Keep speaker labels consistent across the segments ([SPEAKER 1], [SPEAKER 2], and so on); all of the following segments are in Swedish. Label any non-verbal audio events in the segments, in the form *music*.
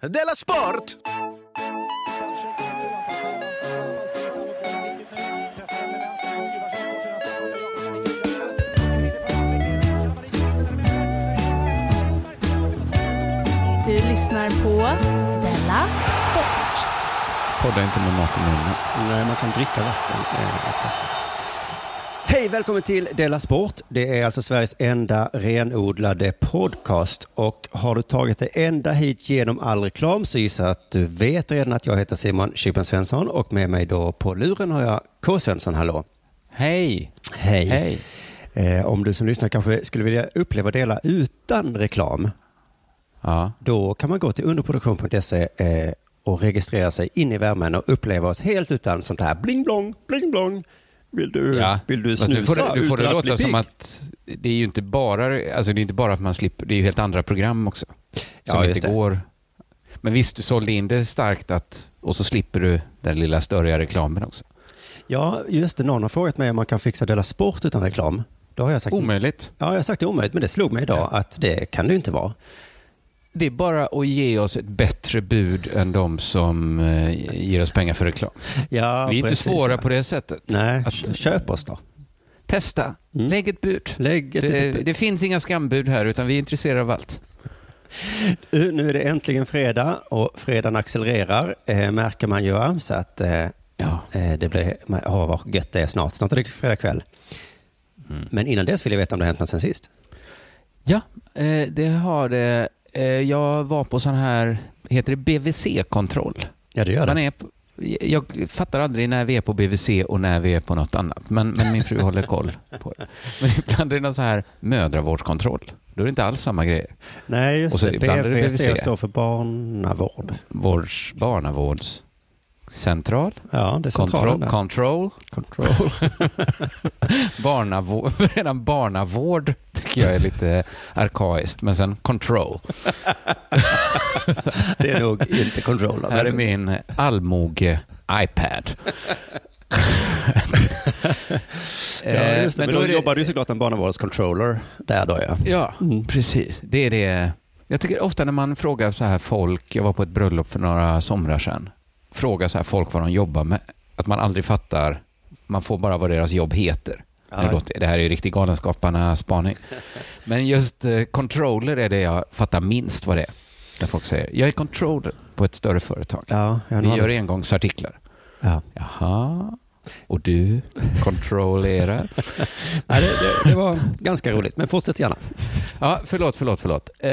[SPEAKER 1] Della Sport!
[SPEAKER 2] Du lyssnar på Della Sport.
[SPEAKER 3] Podda inte med mat i munnen.
[SPEAKER 4] Nej, man kan dricka vatten. Hej, välkommen till Dela Sport. Det är alltså Sveriges enda renodlade podcast. Och har du tagit dig ända hit genom all reklam så gissar jag att du vet redan att jag heter Simon Chippen Svensson och med mig då på luren har jag K. Svensson. Hallå!
[SPEAKER 3] Hej!
[SPEAKER 4] Hej!
[SPEAKER 3] Hej!
[SPEAKER 4] Eh, om du som lyssnar kanske skulle vilja uppleva Dela utan reklam,
[SPEAKER 3] Ja.
[SPEAKER 4] då kan man gå till underproduktion.se eh, och registrera sig in i värmen och uppleva oss helt utan sånt här bling blong, bling blong. Vill du,
[SPEAKER 3] ja.
[SPEAKER 4] vill du snusa
[SPEAKER 3] nu får det, du får det
[SPEAKER 4] utan att
[SPEAKER 3] låta
[SPEAKER 4] bli
[SPEAKER 3] som
[SPEAKER 4] pigg?
[SPEAKER 3] att det är ju inte bara, alltså det är inte bara att man slipper, det är ju helt andra program också. Som
[SPEAKER 4] Ja,
[SPEAKER 3] inte
[SPEAKER 4] det.
[SPEAKER 3] går. Men visst, du sålde in det starkt att, och så slipper du den lilla större reklamen också.
[SPEAKER 4] Ja, just det. Någon har frågat mig om man kan fixa Dela Sport utan reklam. Då har jag sagt,
[SPEAKER 3] Omöjligt.
[SPEAKER 4] ja, jag har sagt det omöjligt, men det slog mig idag att det kan det inte vara.
[SPEAKER 3] Det är bara att ge oss ett bättre bud än de som eh, ger oss pengar för reklam.
[SPEAKER 4] Ja,
[SPEAKER 3] Vi är inte
[SPEAKER 4] precis,
[SPEAKER 3] svåra
[SPEAKER 4] ja.
[SPEAKER 3] på det sättet.
[SPEAKER 4] Nej,
[SPEAKER 3] Att-
[SPEAKER 4] köp oss då.
[SPEAKER 3] Testa,
[SPEAKER 4] Mm.
[SPEAKER 3] lägg ett bud.
[SPEAKER 4] Lägg ett
[SPEAKER 3] Det,
[SPEAKER 4] bud.
[SPEAKER 3] det finns inga skambud här, utan vi är intresserade av allt.
[SPEAKER 4] Nu är det äntligen fredag och fredagen accelererar, eh, märker man ju. Så att eh,
[SPEAKER 3] Ja.
[SPEAKER 4] det blir, oh, vad gött det är snart. Snart är det fredag kväll.
[SPEAKER 3] Mm.
[SPEAKER 4] Men innan dess vill jag veta om det har hänt något sen sist.
[SPEAKER 3] Ja, eh, det har det. Eh, jag var på sån här, heter det BVC-kontroll?
[SPEAKER 4] Ja, det gör
[SPEAKER 3] Man
[SPEAKER 4] det.
[SPEAKER 3] är på, jag fattar aldrig när vi är på BVC och när vi är på något annat, men, men min fru håller koll på det. Men ibland är det någon så här mödravårdskontroll. Då är det inte alls samma grejer.
[SPEAKER 4] Nej, just
[SPEAKER 3] Och så
[SPEAKER 4] det.
[SPEAKER 3] är det
[SPEAKER 4] BVC
[SPEAKER 3] BVC.
[SPEAKER 4] står för barnavård.
[SPEAKER 3] Vårds, barnavårdscentral,
[SPEAKER 4] Ja, det är
[SPEAKER 3] control,
[SPEAKER 4] centralen där.
[SPEAKER 3] control
[SPEAKER 4] Control. *laughs*
[SPEAKER 3] barnavård, *laughs* redan barnavård tycker jag är lite arkaiskt, men sen control. *laughs*
[SPEAKER 4] Det är nog inte control.
[SPEAKER 3] Här är min allmoge-iPad.
[SPEAKER 4] Ja, just det.
[SPEAKER 3] Eh,
[SPEAKER 4] Men,
[SPEAKER 3] då
[SPEAKER 4] då
[SPEAKER 3] det-
[SPEAKER 4] jobbar du såklart en barnavårdscontroller där då ja.
[SPEAKER 3] Ja, precis. Det är det. Jag tycker ofta när man frågar så här folk, jag var på ett bröllop för några somrar sedan, frågar så här folk vad de jobbar med, att man aldrig fattar, man får bara vad deras jobb heter. Det, låter, det här är ju riktigt Galenskaparna-spaning. *laughs* Men just eh, controller är det jag fattar minst vad det är. När folk säger, jag är controller på ett större företag.
[SPEAKER 4] Ja, jag
[SPEAKER 3] Vi gör engångsartiklar.
[SPEAKER 4] ja.
[SPEAKER 3] Jaha, och du kontrollerar? *laughs*
[SPEAKER 4] Nej, det, det, det var ganska roligt, men fortsätt gärna.
[SPEAKER 3] Ja, förlåt, förlåt, förlåt. Eh,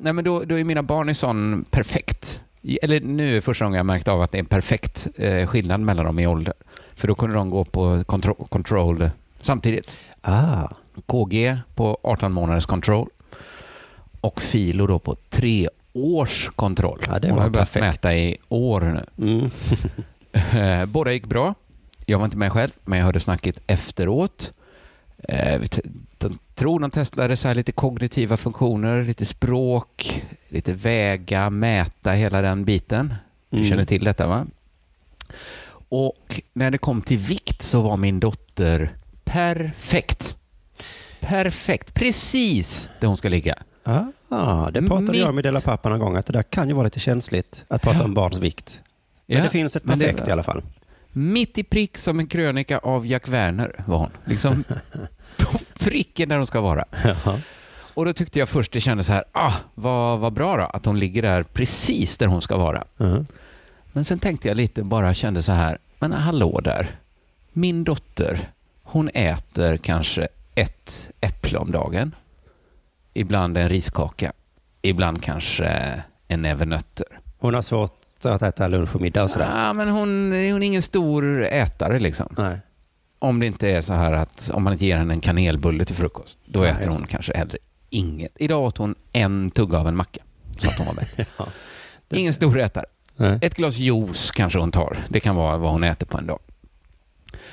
[SPEAKER 3] nej, men då, då är mina barn i sån perfekt. Eller nu är första gången jag märkt av att det är en perfekt eh, skillnad mellan dem i ålder. För då kunde de gå på control, control samtidigt.
[SPEAKER 4] Ah,
[SPEAKER 3] KG på 18 månaders control och Filo då på tre års kontroll.
[SPEAKER 4] Ja, det
[SPEAKER 3] Hon
[SPEAKER 4] var
[SPEAKER 3] har börjat
[SPEAKER 4] perfekt.
[SPEAKER 3] mäta i år nu.
[SPEAKER 4] mm. *laughs*
[SPEAKER 3] Eh, Båda gick bra. Jag var inte med själv, men jag hörde snacket efteråt. Eh, vi te- De tror de testade så här lite kognitiva funktioner, lite språk, lite väga, mäta, hela den biten. Du
[SPEAKER 4] Mm.
[SPEAKER 3] känner till detta va? Och när det kom till vikt så var min dotter perfekt. Perfekt, precis där hon ska ligga.
[SPEAKER 4] Ah, det pratade jag med
[SPEAKER 3] Mitt-
[SPEAKER 4] Dela Pappa någon gång, att det där kan ju vara lite känsligt att prata
[SPEAKER 3] Ja.
[SPEAKER 4] om barns vikt. Men
[SPEAKER 3] Ja,
[SPEAKER 4] det finns ett perfekt i alla fall.
[SPEAKER 3] Mitt i prick som en krönika av Jack Werner var hon. Liksom *laughs* på pricken där hon ska vara.
[SPEAKER 4] Jaha.
[SPEAKER 3] Och då tyckte jag först det kändes så här, ah, vad, vad bra då, att hon ligger där precis där hon ska vara.
[SPEAKER 4] Mhm.
[SPEAKER 3] Men sen tänkte jag lite, bara kände så här, men hallå där. Min dotter, hon äter kanske ett äpple om dagen. Ibland en riskaka. Ibland kanske en näve nötter.
[SPEAKER 4] Hon har svårt att äta lunch och middag och sådär.
[SPEAKER 3] Ja, men hon, hon är ingen stor ätare liksom.
[SPEAKER 4] Nej.
[SPEAKER 3] Om det inte är så här att om man inte ger henne en kanelbulle till frukost, då
[SPEAKER 4] Ja,
[SPEAKER 3] äter hon kanske hellre inget. Idag åt hon en tugga av en macka, så att hon var mätt. *laughs*
[SPEAKER 4] Ja.
[SPEAKER 3] Ingen stor ätare.
[SPEAKER 4] Nej.
[SPEAKER 3] Ett glas juice kanske hon tar. Det kan vara vad hon äter på en dag.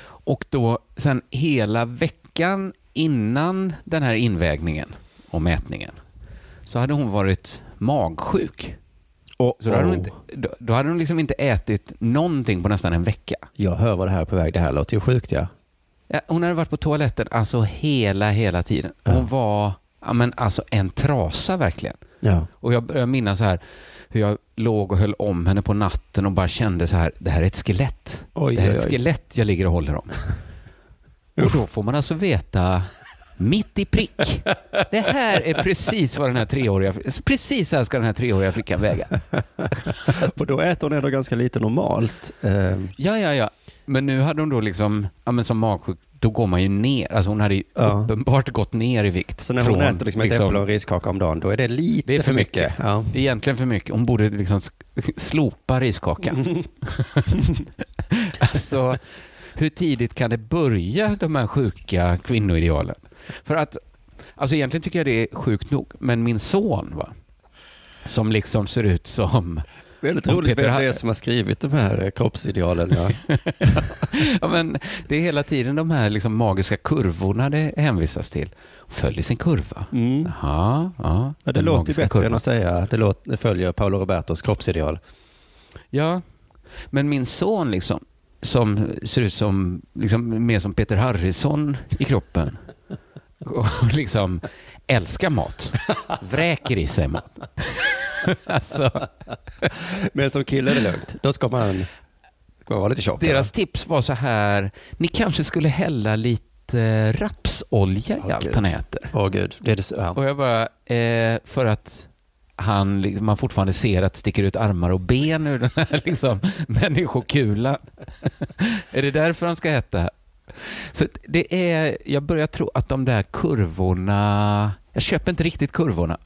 [SPEAKER 3] Och då sen hela veckan innan den här invägningen och mätningen så hade hon varit magsjuk.
[SPEAKER 4] Och,
[SPEAKER 3] Så då hade hon,
[SPEAKER 4] oh,
[SPEAKER 3] inte, då, då hade hon liksom inte ätit någonting på nästan en vecka.
[SPEAKER 4] Jag hör vad det här är på väg. Det här låter ju sjukt ja.
[SPEAKER 3] Ja, hon hade varit på toaletten alltså hela, hela tiden. Hon
[SPEAKER 4] Ja.
[SPEAKER 3] var ja, men alltså en trasa verkligen.
[SPEAKER 4] Ja.
[SPEAKER 3] Och jag börjar minnas så här hur jag låg och höll om henne på natten och bara kände så här, det här är ett skelett.
[SPEAKER 4] Oj,
[SPEAKER 3] det här är ett
[SPEAKER 4] oj.
[SPEAKER 3] skelett jag ligger och håller om. *laughs* och då får man alltså veta mitt i prick. Det här är precis vad den här treåriga, precis så här ska den här treåriga flickan väga. *laughs*
[SPEAKER 4] Och då äter hon ändå ganska lite normalt. Eh,
[SPEAKER 3] Ja, ja, ja. Men nu hade hon då liksom, ja men som magsjuk, då går man ju ner. Alltså hon hade ju
[SPEAKER 4] Ja.
[SPEAKER 3] uppenbart gått ner i vikt.
[SPEAKER 4] Så när hon
[SPEAKER 3] från,
[SPEAKER 4] äter liksom ett äpple och en riskaka om dagen, då är det lite
[SPEAKER 3] Det är
[SPEAKER 4] för mycket. Ja.
[SPEAKER 3] Det är egentligen för mycket. Hon borde liksom *laughs* slopa riskakan. alltså, *laughs* hur tidigt kan det börja, de här sjuka kvinnoidealen? För att, alltså egentligen tycker jag det är sjukt nog, men min son, va? som liksom ser ut som
[SPEAKER 4] Väldigt roligt vem det är som har skrivit de här eh, kroppsidealen. Ja. *laughs*
[SPEAKER 3] ja, men det är hela tiden de här liksom magiska kurvorna det hänvisas till. Följ sin kurva.
[SPEAKER 4] Mm.
[SPEAKER 3] Jaha, ja.
[SPEAKER 4] Ja, det låter bättre
[SPEAKER 3] kurvan.
[SPEAKER 4] än att säga det, låter, det följer Paolo Robertos kroppsideal.
[SPEAKER 3] Ja, men min son liksom, som ser ut som, liksom, mer som Peter Harrison i kroppen. Och liksom älskar mat. Vräker i sig mat. *laughs* alltså,
[SPEAKER 4] Men som kille är det lugnt. Då ska man, ska man vara lite tjock.
[SPEAKER 3] deras tips var så här, ni kanske skulle hälla lite rapsolja i
[SPEAKER 4] Åh,
[SPEAKER 3] allt
[SPEAKER 4] Gud.
[SPEAKER 3] han äter.
[SPEAKER 4] Åh gud. Det är det, så- ja.
[SPEAKER 3] Och jag bara, eh, för att han, man fortfarande ser att det sticker ut armar och ben ur den här *laughs* liksom, människokulan. *laughs* är det därför han ska äta? Så det är, jag börjar tro att de där kurvorna, jag köper inte riktigt kurvorna.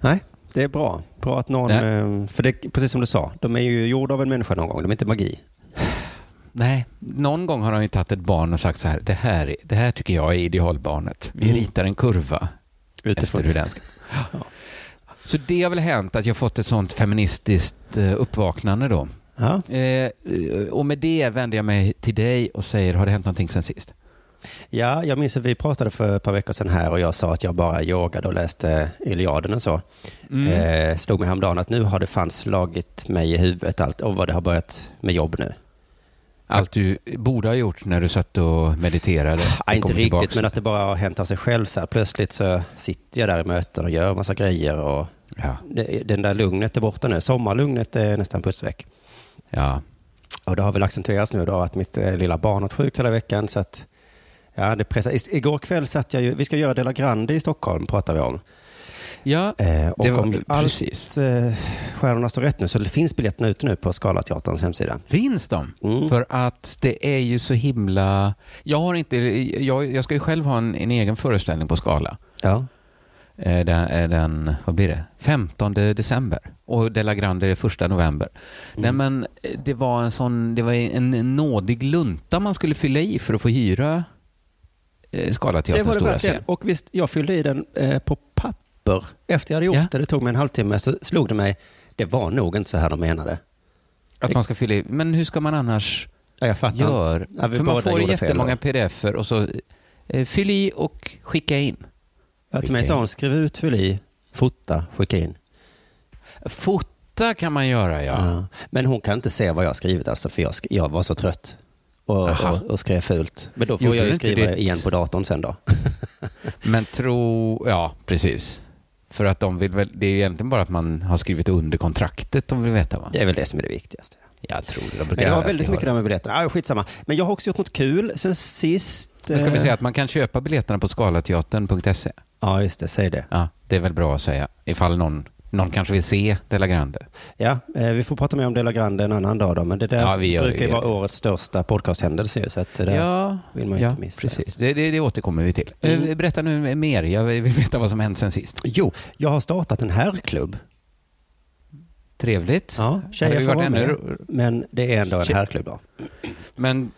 [SPEAKER 4] Nej, det är bra. Bra att någon,
[SPEAKER 3] Nej.
[SPEAKER 4] eh, för det precis som du sa, de är ju gjorda av en människa någon gång. De är inte magi.
[SPEAKER 3] Nej, någon gång har han ju tagit ett barn och sagt så här, det här, är- det här tycker jag är idealbarnet. Vi
[SPEAKER 4] Mm.
[SPEAKER 3] ritar en kurva
[SPEAKER 4] Utifrån.
[SPEAKER 3] efter hur den ska... Så det har väl hänt att jag fått ett sånt feministiskt eh, uppvaknande då.
[SPEAKER 4] Ja.
[SPEAKER 3] Eh, och med det vänder jag mig till dig och säger, har det hänt någonting sen sist?
[SPEAKER 4] ja, jag minns att vi pratade för ett par veckor sedan här och jag sa att jag bara yogade och läste Iliaden och så.
[SPEAKER 3] Mm.
[SPEAKER 4] Eh, slog mig häromdagen att nu har det fan slagit mig i huvudet allt och vad det har börjat med jobb nu.
[SPEAKER 3] Allt du borde ha gjort när du satt och mediterade.
[SPEAKER 4] Ja,
[SPEAKER 3] och
[SPEAKER 4] inte riktigt,
[SPEAKER 3] tillbaks.
[SPEAKER 4] men att det bara har hänt av sig själv. Så här. Plötsligt så sitter jag där i möten och gör massa grejer och
[SPEAKER 3] Ja,
[SPEAKER 4] det, den där lugnet är borta nu. Sommarlugnet är nästan putsväck.
[SPEAKER 3] Ja.
[SPEAKER 4] Och det har väl accentuerats nu då att mitt eh, lilla barn har varit sjukt hela veckan. Så att, ja, det pressar. Igår kväll satt jag ju, vi ska göra Dela Grande i Stockholm, pratar vi om.
[SPEAKER 3] ja
[SPEAKER 4] Eh, och
[SPEAKER 3] det var
[SPEAKER 4] om allt
[SPEAKER 3] precis.
[SPEAKER 4] eh, stjärnorna står rätt nu så det finns biljetterna ute nu på Scalateaterns hemsida.
[SPEAKER 3] Finns de?
[SPEAKER 4] Mm.
[SPEAKER 3] För att det är ju så himla... Jag har inte... Jag, jag ska ju själv ha en, en egen föreställning på Skala.
[SPEAKER 4] Ja.
[SPEAKER 3] Eh, Den, eh, den, vad blir det? 15 december. Och Della Grande är första november. Nej
[SPEAKER 4] Mm.
[SPEAKER 3] men eh, det var en sån, det var en nådig lunta man skulle fylla i för att få hyra
[SPEAKER 4] Det
[SPEAKER 3] Scalateaterns
[SPEAKER 4] det
[SPEAKER 3] stora
[SPEAKER 4] verkligen.
[SPEAKER 3] scen.
[SPEAKER 4] Och visst, jag fyllde i den eh, på papper. Efter jag hade gjort
[SPEAKER 3] Ja.
[SPEAKER 4] det, det tog mig en halvtimme, så slog det mig, det var nog inte så här de menade.
[SPEAKER 3] Att man ska fylla i. Men hur ska man annars
[SPEAKER 4] Ja, jag fattar.
[SPEAKER 3] göra?
[SPEAKER 4] Ja,
[SPEAKER 3] för man får jättemånga pdf-er och så eh, fyll i och skicka in.
[SPEAKER 4] Ja, till mig sa hon, skriv ut, fyll i, fota, skicka in.
[SPEAKER 3] Fota kan man göra ja.
[SPEAKER 4] Ja. Men hon kan inte se vad jag har skrivit alltså, för jag, jag var så trött. Och, och, och skrev fult. Men då får
[SPEAKER 3] Gjorde
[SPEAKER 4] jag ju skriva
[SPEAKER 3] ditt-
[SPEAKER 4] igen på datorn sen då. *laughs*
[SPEAKER 3] Men tro, ja precis. För att de vill väl, det är egentligen bara att man har skrivit under kontraktet de vill veta va?
[SPEAKER 4] Det är väl det som är det viktigaste.
[SPEAKER 3] Jag tror det. De
[SPEAKER 4] Men det var väldigt mycket
[SPEAKER 3] det.
[SPEAKER 4] med biljetterna. Ah, skitsamma. Men jag har också gjort något kul sen sist.
[SPEAKER 3] Men ska vi
[SPEAKER 4] eh,
[SPEAKER 3] säga att man kan köpa biljetterna på skalateatern.se?
[SPEAKER 4] Ja, just det. Säg det.
[SPEAKER 3] Ja, det är väl bra att säga. Ifall någon, någon kanske vill se Della Grande.
[SPEAKER 4] Ja, eh, vi får prata mer om Dela Grande en annan dag då. Men det där
[SPEAKER 3] Ja, vi gör
[SPEAKER 4] brukar ju vara årets största podcasthändelse ju. Så att det där
[SPEAKER 3] Ja,
[SPEAKER 4] vill man ju
[SPEAKER 3] ja
[SPEAKER 4] inte missa.
[SPEAKER 3] precis. Det, det, det återkommer vi till.
[SPEAKER 4] Mm.
[SPEAKER 3] Eh, Berätta nu mer. Jag vill veta vad som hänt sen sist.
[SPEAKER 4] Jo, jag har startat en herrklubb.
[SPEAKER 3] Trevligt.
[SPEAKER 4] Ja, tjejer får vara med.
[SPEAKER 3] ännu-
[SPEAKER 4] Men det är ändå en herrklubb då.
[SPEAKER 3] Men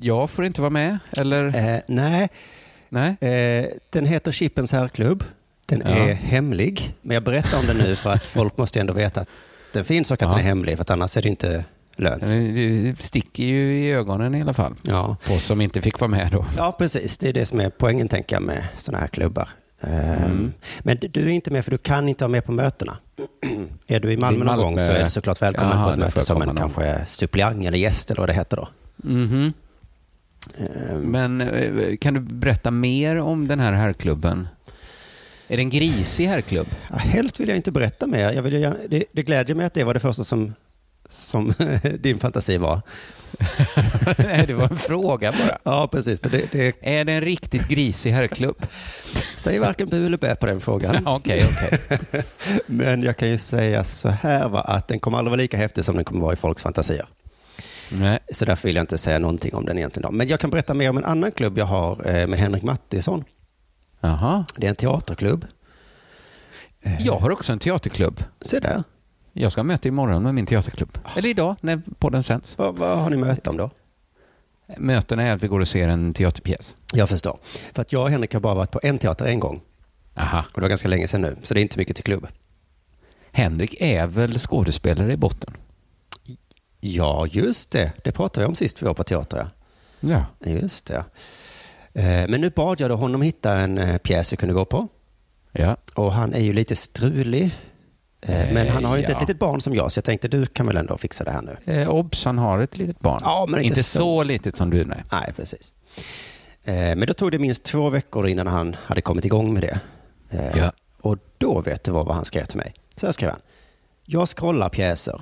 [SPEAKER 3] jag får inte vara med, eller?
[SPEAKER 4] Eh, nej,
[SPEAKER 3] Nej?
[SPEAKER 4] eh, den heter Chippens herrklubb. Den
[SPEAKER 3] Ja.
[SPEAKER 4] är hemlig. Men jag berättar om den nu för att folk måste ändå veta att den finns och att
[SPEAKER 3] Ja.
[SPEAKER 4] den är hemlig. För annars är det inte lönt.
[SPEAKER 3] Det sticker ju i ögonen i alla fall.
[SPEAKER 4] Ja.
[SPEAKER 3] På oss som inte fick vara med då.
[SPEAKER 4] ja, precis. Det är det som är poängen tänker jag med sådana här klubbar. Ehm,
[SPEAKER 3] Mm.
[SPEAKER 4] Men du är inte med för du kan inte vara med på mötena. *clears throat* är du i Malmö,
[SPEAKER 3] I
[SPEAKER 4] någon
[SPEAKER 3] Malmö.
[SPEAKER 4] gång så är du såklart välkommen
[SPEAKER 3] Jaha,
[SPEAKER 4] på ett möte som en
[SPEAKER 3] någon.
[SPEAKER 4] kanske suppleant eller gäst eller vad det heter då.
[SPEAKER 3] Mhm.
[SPEAKER 4] Ehm,
[SPEAKER 3] Men eh, kan du berätta mer om den här herrklubben? Är det en grisig herrklubb?
[SPEAKER 4] Ja, helst vill jag inte berätta mer. Jag vill det, det glädjer mig att det var det första som, som *laughs* din fantasi var. *laughs*
[SPEAKER 3] Nej, det var en fråga bara.
[SPEAKER 4] Ja, precis. Men det, det
[SPEAKER 3] Är det en riktigt grisig herrklubb?
[SPEAKER 4] säger varken bu eller bä på den frågan. *laughs*
[SPEAKER 3] Okej, okej.
[SPEAKER 4] Men jag kan ju säga så här va, att den kommer aldrig vara lika häftig som den kommer vara i folks fantasier.
[SPEAKER 3] Nej.
[SPEAKER 4] Så därför vill jag inte säga någonting om den egentligen. Då. Men jag kan berätta mer om en annan klubb jag har eh, med Henrik Mattisson.
[SPEAKER 3] Jaha.
[SPEAKER 4] Det är en teaterklubb.
[SPEAKER 3] Jag har också en teaterklubb.
[SPEAKER 4] Se där.
[SPEAKER 3] Jag ska ha möte imorgon med min teaterklubb. Eller idag, när podden sänds.
[SPEAKER 4] Vad, vad har ni möte om då?
[SPEAKER 3] Mötena är att vi går och ser en teaterpjäs.
[SPEAKER 4] Jag förstår. För att jag och Henrik har bara varit på en teater en gång.
[SPEAKER 3] Aha.
[SPEAKER 4] Och det var ganska länge sedan nu. Så det är inte mycket till klubb.
[SPEAKER 3] Henrik är väl skådespelare i botten?
[SPEAKER 4] Ja, just det. Det pratade vi om sist vi var på teater. Ja. Just det. Eh, Men nu bad jag då honom hitta en eh, pjäs vi kunde gå på.
[SPEAKER 3] Ja.
[SPEAKER 4] Och han är ju lite strulig. Eh, Men han har ju inte
[SPEAKER 3] ja.
[SPEAKER 4] ett litet barn som jag, så jag tänkte du kan väl ändå fixa det här nu.
[SPEAKER 3] Eh, obs, han har ett litet barn.
[SPEAKER 4] Ja, men inte
[SPEAKER 3] så.
[SPEAKER 4] så.
[SPEAKER 3] litet som du, nej.
[SPEAKER 4] Nej, precis. Eh, Men då tog det minst två veckor innan han hade kommit igång med det. Eh,
[SPEAKER 3] Ja.
[SPEAKER 4] Och då vet du vad, vad han skrev till mig. Så här skrev han. Jag scrollar pjäser.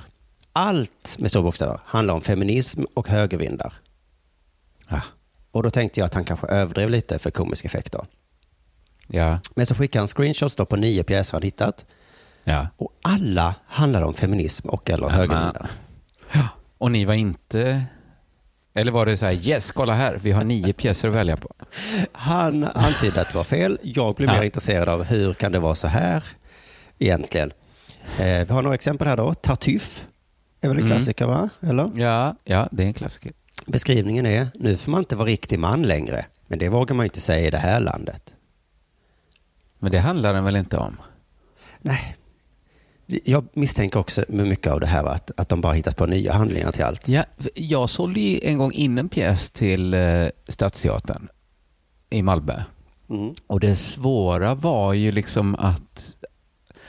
[SPEAKER 4] Allt med stora bokstäver handlar om feminism och högervindar.
[SPEAKER 3] Ah.
[SPEAKER 4] Och då tänkte jag att han kanske överdrev lite för komisk effekt då.
[SPEAKER 3] Ja.
[SPEAKER 4] Men så skickade han screenshots då på nio pjäser han hittat.
[SPEAKER 3] Ja.
[SPEAKER 4] Och alla handlar om feminism och eller högervindar.
[SPEAKER 3] ja. Och ni var inte... Eller var det så här, yes, kolla här, vi har nio pjäser att välja på.
[SPEAKER 4] Han antydde att det var fel. Jag blev mer
[SPEAKER 3] Ja.
[SPEAKER 4] intresserad av hur kan det vara så här egentligen. Eh, vi har några exempel här då. Tartuffe är väl en
[SPEAKER 3] Mm.
[SPEAKER 4] klassiker va? Eller?
[SPEAKER 3] Ja, ja, det är en klassiker.
[SPEAKER 4] Beskrivningen är, nu får man inte vara riktig man längre. Men det vågar man ju inte säga i det här landet.
[SPEAKER 3] Men det handlar den väl inte om?
[SPEAKER 4] Nej. Jag misstänker också med mycket av det här att, att de bara hittat på nya handlingar till allt.
[SPEAKER 3] Ja, jag sålde ju en gång in en pjäs till eh, Stadsteatern i Malmö.
[SPEAKER 4] Mm.
[SPEAKER 3] Och det svåra var ju liksom att,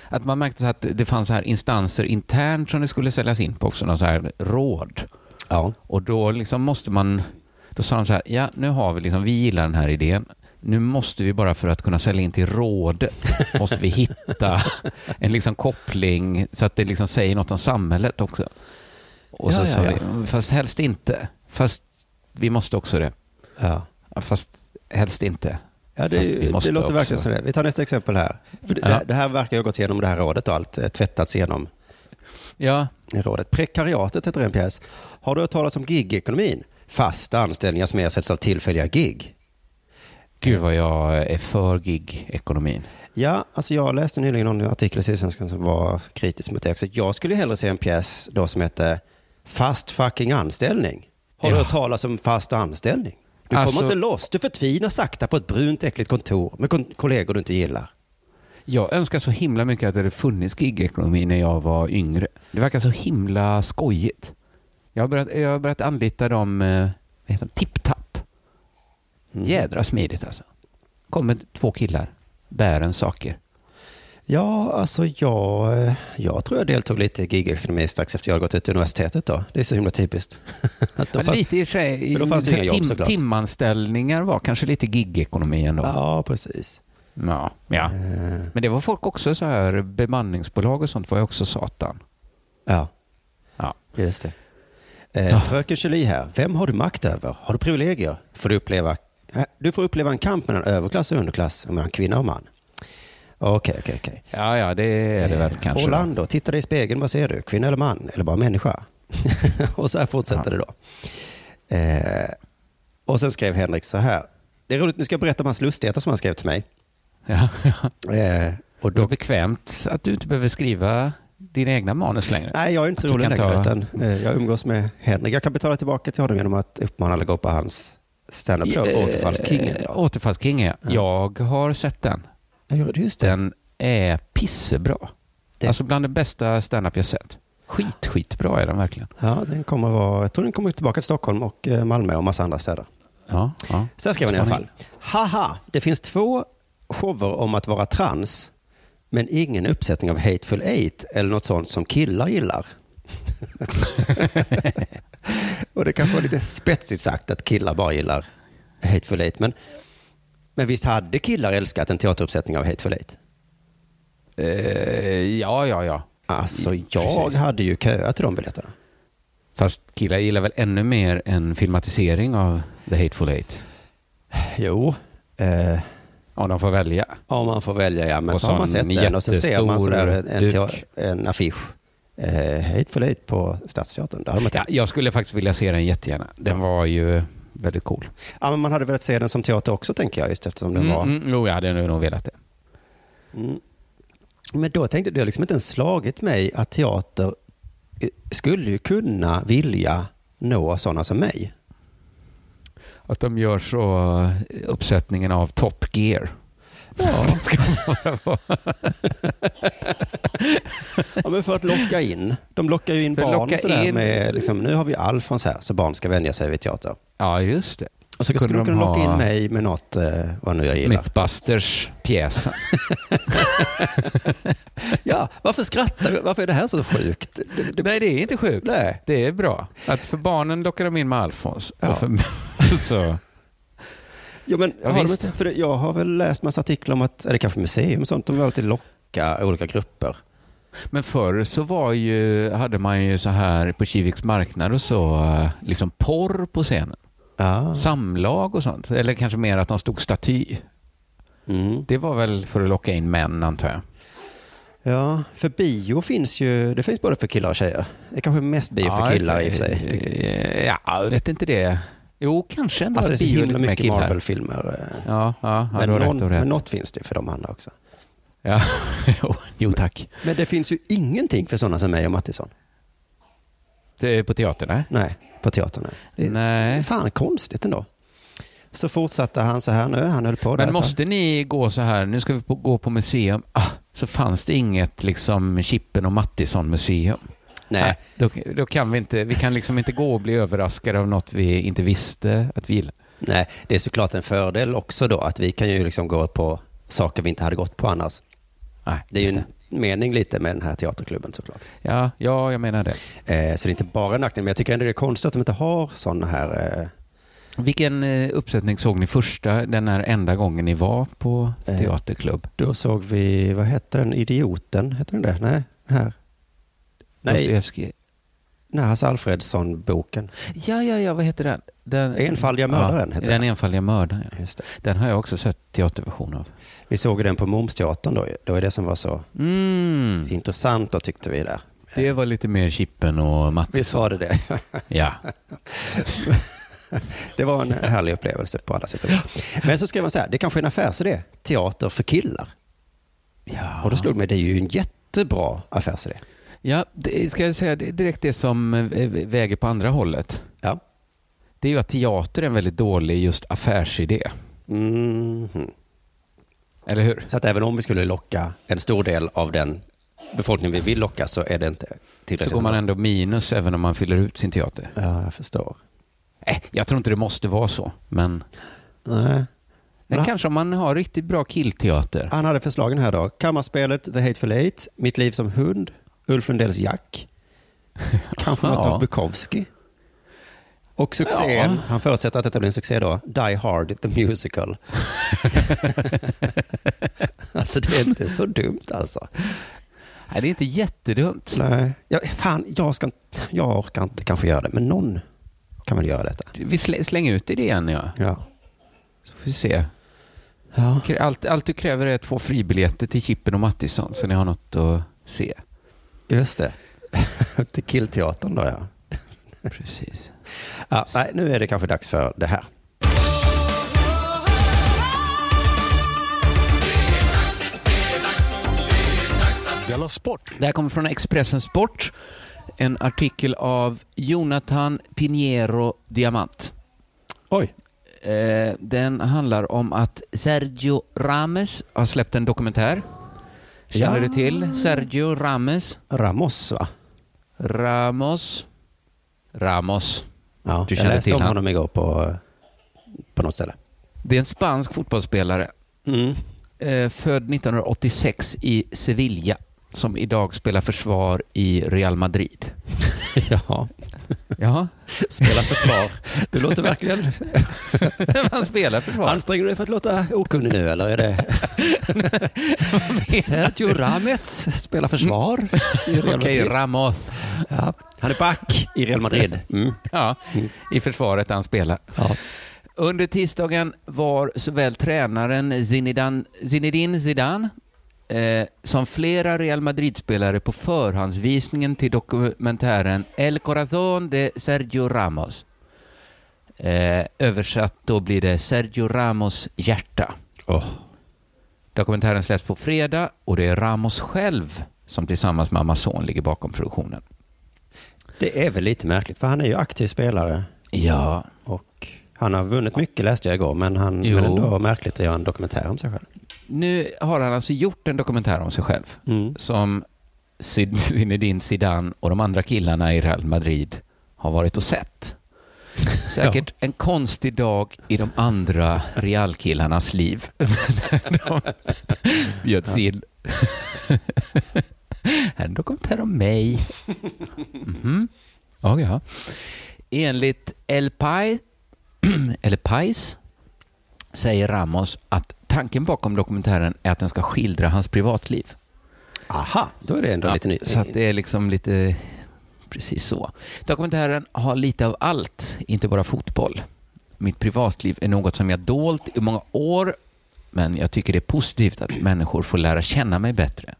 [SPEAKER 3] att man märkte så att det fanns så här instanser internt som det skulle säljas in på också, någon så här råd.
[SPEAKER 4] Ja.
[SPEAKER 3] Och då liksom måste man, då sa de så här, ja nu har vi liksom, vi gillar den här idén. Nu måste vi bara för att kunna sälja in till rådet, *laughs* måste vi hitta en liksom koppling så att det liksom säger något om samhället också. Och så
[SPEAKER 4] Ja,
[SPEAKER 3] sa
[SPEAKER 4] ja,
[SPEAKER 3] vi, fast helst inte. Fast vi måste också det. Fast helst inte.
[SPEAKER 4] Ja, det, det låter verkligen
[SPEAKER 3] också.
[SPEAKER 4] så. Det. Vi tar nästa exempel här. För det,
[SPEAKER 3] Ja.
[SPEAKER 4] det här verkar ha gått igenom det här rådet och allt, eh, tvättats igenom
[SPEAKER 3] Ja,
[SPEAKER 4] rådet. Prekariatet heter en pjäs. Har du hört talas om gigekonomin? Fasta anställningar som ersätts av tillfälliga gig.
[SPEAKER 3] gud vad jag är för gig-ekonomin.
[SPEAKER 4] Ja, alltså jag läste nyligen någon artikel i Sydsvenskan som var kritisk mot det också. Jag skulle hellre se en pjäs då som heter Fast fucking anställning. Har du
[SPEAKER 3] Ja.
[SPEAKER 4] hört talas om fast anställning? Du
[SPEAKER 3] Alltså-
[SPEAKER 4] kommer inte loss. Du förtvinar sakta på ett brunt äckligt kontor med kollegor du inte gillar.
[SPEAKER 3] Jag önskar så himla mycket att det hade funnits gig-ekonomi när jag var yngre. Det verkar så himla skojigt. Jag har börjat, jag har börjat anlita dem, eh, vad heter de, tipp-tapp.
[SPEAKER 4] Mm.
[SPEAKER 3] Jädra smidigt alltså. Kommer två killar, bär en saker.
[SPEAKER 4] Ja, alltså jag, jag tror jag deltog lite i gigekonomi strax efter jag gått ut universitetet då. Det är så himla typiskt. *laughs*
[SPEAKER 3] Ja,
[SPEAKER 4] fann-
[SPEAKER 3] lite i och för sig,
[SPEAKER 4] för då fanns det inga jobb, såklart.
[SPEAKER 3] timanställningar var kanske lite gig-ekonomi ändå. Ja.
[SPEAKER 4] Ja, precis.
[SPEAKER 3] Ja,
[SPEAKER 4] Eh,
[SPEAKER 3] Men det var folk också så här, bemanningsbolag och sånt var ju också satan.
[SPEAKER 4] Ja,
[SPEAKER 3] Ja.
[SPEAKER 4] just det. Eh,
[SPEAKER 3] Ja.
[SPEAKER 4] Fröken Julie här. Vem har du makt över? Har du privilegier? Får du, uppleva, eh, du får uppleva en kamp mellan överklass och underklass, och mellan kvinna och man. Okej, okej, okej.
[SPEAKER 3] Ja, ja, det är det väl
[SPEAKER 4] Eh,
[SPEAKER 3] kanske. då.
[SPEAKER 4] Orlando, titta dig i spegeln, vad ser du? Kvinna eller man? Eller bara människa? *laughs* och så här fortsätter det då. Eh, och sen skrev Henrik så här. Det är roligt, nu ska jag berätta om hans lustigheter som han skrev till mig.
[SPEAKER 3] Ja, *laughs* ja.
[SPEAKER 4] Eh, och
[SPEAKER 3] Det är
[SPEAKER 4] då,
[SPEAKER 3] bekvämt att du inte behöver skriva dina egna manus längre.
[SPEAKER 4] nej, jag är inte så rolig längre,
[SPEAKER 3] ta-
[SPEAKER 4] utan eh, jag umgås med Henrik. Jag kan betala tillbaka till honom genom att uppmana alla att gå på hans stand-up show,
[SPEAKER 3] Eh,
[SPEAKER 4] Återfallskingen. Då.
[SPEAKER 3] Återfallskingen, ja. Jag har sett den.
[SPEAKER 4] Just det.
[SPEAKER 3] Den är pissebra.
[SPEAKER 4] Det-
[SPEAKER 3] Alltså bland det bästa stand-up jag sett. Skit, skitbra är den verkligen.
[SPEAKER 4] Ja, den kommer vara, jag tror den kommer tillbaka till Stockholm och eh, Malmö och massa andra städer.
[SPEAKER 3] Ja, ja.
[SPEAKER 4] Så här skrev han i alla fall. Haha, det finns två shower om att vara trans, men ingen uppsättning av Hateful Eight eller något sånt som killar gillar. *laughs* *laughs* och det kanske var lite spetsigt sagt att killar bara gillar Hateful Eight, men, men visst hade killar älskat en teateruppsättning av Hateful Eight?
[SPEAKER 3] Eh, ja, ja, ja.
[SPEAKER 4] Alltså, jag
[SPEAKER 3] Precis.
[SPEAKER 4] hade ju köat till de biljetterna.
[SPEAKER 3] Fast killar gillar väl ännu mer en filmatisering av The Hateful Eight?
[SPEAKER 4] Jo, eh,
[SPEAKER 3] Om de får välja.
[SPEAKER 4] om man får välja, ja. Men
[SPEAKER 3] Och
[SPEAKER 4] så har man sett den och så ser man sådär en, en, affisch. Eh, Hateful Eight på Stadsteatern. Där hade man
[SPEAKER 3] Ja, jag skulle faktiskt vilja se den jättegärna. Den var ju väldigt cool.
[SPEAKER 4] Ja, men man hade velat se den som teater också, tänker jag, just eftersom den
[SPEAKER 3] Mm,
[SPEAKER 4] var...
[SPEAKER 3] mm, jo, jag hade nog velat det.
[SPEAKER 4] Mm. Men då tänkte jag, det har liksom inte ens slagit mig att teater eh, skulle ju kunna vilja nå sådana som mig.
[SPEAKER 3] Att de gör så eh, uppsättningen av Top Gear.
[SPEAKER 4] Ja.
[SPEAKER 3] Ska *laughs*
[SPEAKER 4] ja, men för att locka in. De lockar ju in
[SPEAKER 3] För
[SPEAKER 4] barn sådär
[SPEAKER 3] in-
[SPEAKER 4] med, liksom, nu har vi Alfons här, så barn ska vänja sig vid teater.
[SPEAKER 3] ja, just det.
[SPEAKER 4] Och så
[SPEAKER 3] Kunde
[SPEAKER 4] skulle de kunna locka in mig med något, eh, vad nu jag gillar.
[SPEAKER 3] Mythbusters pjäsen. *laughs*
[SPEAKER 4] Ja, varför skrattar vi? Varför är det här så sjukt? Det, det,
[SPEAKER 3] Nej, det är inte sjukt.
[SPEAKER 4] nej.
[SPEAKER 3] Det är bra. Att för barnen lockar de in med Alfons.
[SPEAKER 4] Ja.
[SPEAKER 3] För, *laughs* så.
[SPEAKER 4] Jo, men
[SPEAKER 3] Ja,
[SPEAKER 4] har de
[SPEAKER 3] visst.
[SPEAKER 4] inte, för jag har väl läst massa artiklar om att, det kanske museum och sånt, de vill alltid locka olika grupper.
[SPEAKER 3] Men förr så var ju, hade man ju så här på Kiviks marknad och så, eh, liksom porr på scenen.
[SPEAKER 4] Ja.
[SPEAKER 3] Samlag och sånt. Eller kanske mer att de stod staty.
[SPEAKER 4] Mm.
[SPEAKER 3] Det var väl för att locka in män, antar jag.
[SPEAKER 4] Ja, för bio finns ju, det finns både för killar och tjejer. Det är kanske mest bio för killar i och för sig.
[SPEAKER 3] Ja, jag vet inte det. Jo, kanske ändå.
[SPEAKER 4] Alltså det är så himla mycket. Marvel-filmer. eh.
[SPEAKER 3] Ja, ja,
[SPEAKER 4] Men, någon,
[SPEAKER 3] rätt.
[SPEAKER 4] men något finns det för de andra också.
[SPEAKER 3] Ja, *laughs* jo, tack.
[SPEAKER 4] Men det finns ju ingenting för sådana som mig och Mattisson.
[SPEAKER 3] Det på teatern, nej?
[SPEAKER 4] Nej, på teatern. nej.
[SPEAKER 3] Nej.
[SPEAKER 4] fan konstigt ändå. Så fortsatte han så här nu, han höll på
[SPEAKER 3] Men måste ni gå så här, nu ska vi på, gå på museum, ah, så fanns det inget liksom Chippen och Mattisson-museum.
[SPEAKER 4] tag. Nej,
[SPEAKER 3] Då, då kan vi inte, vi kan liksom inte gå och bli överraskade av något vi inte visste att vi gillade.
[SPEAKER 4] nej, det är såklart en fördel också då att vi kan ju liksom gå på saker vi inte hade gått på annars.
[SPEAKER 3] Nej,
[SPEAKER 4] Det är ju en mening lite med den här teaterklubben såklart.
[SPEAKER 3] Ja, ja, jag menar det.
[SPEAKER 4] Eh, så det är inte bara en nackdel, men jag tycker ändå det är konstigt att de inte har sådana här eh,
[SPEAKER 3] Vilken eh, uppsättning såg ni första, den här enda gången ni var på
[SPEAKER 4] Eh.
[SPEAKER 3] teaterklubb?
[SPEAKER 4] Då såg vi, vad hette den, Idioten? Hette den det? Nej, den här.
[SPEAKER 3] Dostojevskij.
[SPEAKER 4] nej Hasse Alfredsson-boken.
[SPEAKER 3] Ja, ja, ja, vad heter den? den
[SPEAKER 4] Enfaldiga mördaren
[SPEAKER 3] ja,
[SPEAKER 4] heter
[SPEAKER 3] Den
[SPEAKER 4] den.
[SPEAKER 3] enfaldiga mördaren, ja.
[SPEAKER 4] Just det.
[SPEAKER 3] Den har jag också sett teaterversion av.
[SPEAKER 4] Vi såg den på Momsteatern då. Det var det som var så
[SPEAKER 3] Mm,
[SPEAKER 4] intressant då tyckte vi där.
[SPEAKER 3] det var lite mer Chippen och Mattisson.
[SPEAKER 4] Visst var det det?
[SPEAKER 3] Ja. *laughs*
[SPEAKER 4] Det var en härlig upplevelse på alla sätt och vis. Men så skrev man så här, det kanske är en affärsidé. Teater för killar.
[SPEAKER 3] ja.
[SPEAKER 4] Och då slog det mig, det är ju en jättebra affärsidé.
[SPEAKER 3] Ja, det, ska jag säga det är direkt det som eh, väger på andra hållet.
[SPEAKER 4] Ja.
[SPEAKER 3] Det är ju att teater är en väldigt dålig just affärsidé.
[SPEAKER 4] Mhm.
[SPEAKER 3] Eller hur?
[SPEAKER 4] Så att även om vi skulle locka en stor del av den befolkningen vi vill locka så är det inte
[SPEAKER 3] Så
[SPEAKER 4] tillräckligt.
[SPEAKER 3] går man ändå minus även om man fyller ut sin teater.
[SPEAKER 4] Ja, jag förstår.
[SPEAKER 3] Eh, jag tror inte det måste vara så, men
[SPEAKER 4] Nej.
[SPEAKER 3] men kanske om man har riktigt bra killteater.
[SPEAKER 4] Han hade förslagen här då. Kammarspelet, The Hateful Eight, Mitt liv som hund, Ulf Lundells Jack, kanske *laughs* något
[SPEAKER 3] Ja.
[SPEAKER 4] av Bukowski. Och succén,
[SPEAKER 3] Ja.
[SPEAKER 4] han förutsätter att detta blir en succé då, Die Hard, the musical. *laughs* alltså det är inte så dumt alltså.
[SPEAKER 3] Nej, det är inte jättedumt.
[SPEAKER 4] Nej, ja, fan, jag, ska, jag orkar inte kanske göra det, men någon kan väl göra detta.
[SPEAKER 3] Vi slä, slänger ut idén, ja.
[SPEAKER 4] Ja.
[SPEAKER 3] Så får vi se.
[SPEAKER 4] Ja.
[SPEAKER 3] Allt, allt du kräver är två fribiljetter till Chippen och Mattisson, så ni har något att se.
[SPEAKER 4] Just det. *laughs* Till killteatern då ja.
[SPEAKER 3] Precis. *laughs*
[SPEAKER 4] ja. Nej, nu är det kanske dags för det här.
[SPEAKER 1] Della Sport!
[SPEAKER 3] Det här kommer från Expressen Sport. En artikel av Jonathan Pinheiro Diamant.
[SPEAKER 4] Oj.
[SPEAKER 3] Eh, den handlar om att Sergio Rames har släppt en dokumentär. Känner
[SPEAKER 4] Ja.
[SPEAKER 3] du till Sergio Rames?
[SPEAKER 4] Ramos va?
[SPEAKER 3] Ramos? Ramos.
[SPEAKER 4] Ja,
[SPEAKER 3] Du
[SPEAKER 4] jag läste
[SPEAKER 3] till
[SPEAKER 4] om
[SPEAKER 3] han?
[SPEAKER 4] honom igår på, på något ställe.
[SPEAKER 3] Det är en spansk fotbollsspelare
[SPEAKER 4] Mm.
[SPEAKER 3] eh, född 1986 i Sevilla som idag spelar försvar i Real Madrid. *laughs*
[SPEAKER 4] Ja,
[SPEAKER 3] Ja,
[SPEAKER 4] spela försvar. Du låter verkligen... *laughs*
[SPEAKER 3] han spelar försvar.
[SPEAKER 4] Anstränger du dig för att låta okunnig nu eller är det... *laughs* Sergio Rames spelar försvar i Real
[SPEAKER 3] Okej,
[SPEAKER 4] Madrid.
[SPEAKER 3] Ramos.
[SPEAKER 4] Ja, han är back i Real Madrid. Mm.
[SPEAKER 3] Ja, i försvaret han spelar.
[SPEAKER 4] Ja.
[SPEAKER 3] Under tisdagen var såväl tränaren Zinedine Zidane eh, som flera Real Madrid-spelare på förhandsvisningen till dokumentären El Corazón de Sergio Ramos. Eh, översatt då blir det Sergio Ramos hjärta.
[SPEAKER 4] Åh,
[SPEAKER 3] Dokumentären släpps på fredag och det är Ramos själv som tillsammans med Amazon ligger bakom produktionen.
[SPEAKER 4] det är väl lite märkligt för han är ju aktiv spelare
[SPEAKER 3] Ja,
[SPEAKER 4] och han har vunnit mycket läste jag igår men han
[SPEAKER 3] Jo.
[SPEAKER 4] men ändå märkligt att göra en dokumentär om sig själv.
[SPEAKER 3] Nu har han alltså gjort en dokumentär om sig själv.
[SPEAKER 4] Mm.
[SPEAKER 3] som Zinedine Zidane och de andra killarna i Real Madrid har varit och sett. *laughs* Säkert en konstig dag i de andra Real-killarnas liv. *laughs* de bjöds in. Här är en dokumentär om mig. Mhm. Ja, ja. Enligt El Pai, *clears throat* eller Pais, säger Ramos att tanken bakom dokumentären är att den ska skildra hans privatliv.
[SPEAKER 4] Aha, då är det ändå
[SPEAKER 3] Ja,
[SPEAKER 4] lite ny.
[SPEAKER 3] Så det är liksom lite precis så. Dokumentären har lite av allt, inte bara fotboll. Mitt privatliv är något som jag dolt i många år, men jag tycker det är positivt att människor får lära känna mig bättre.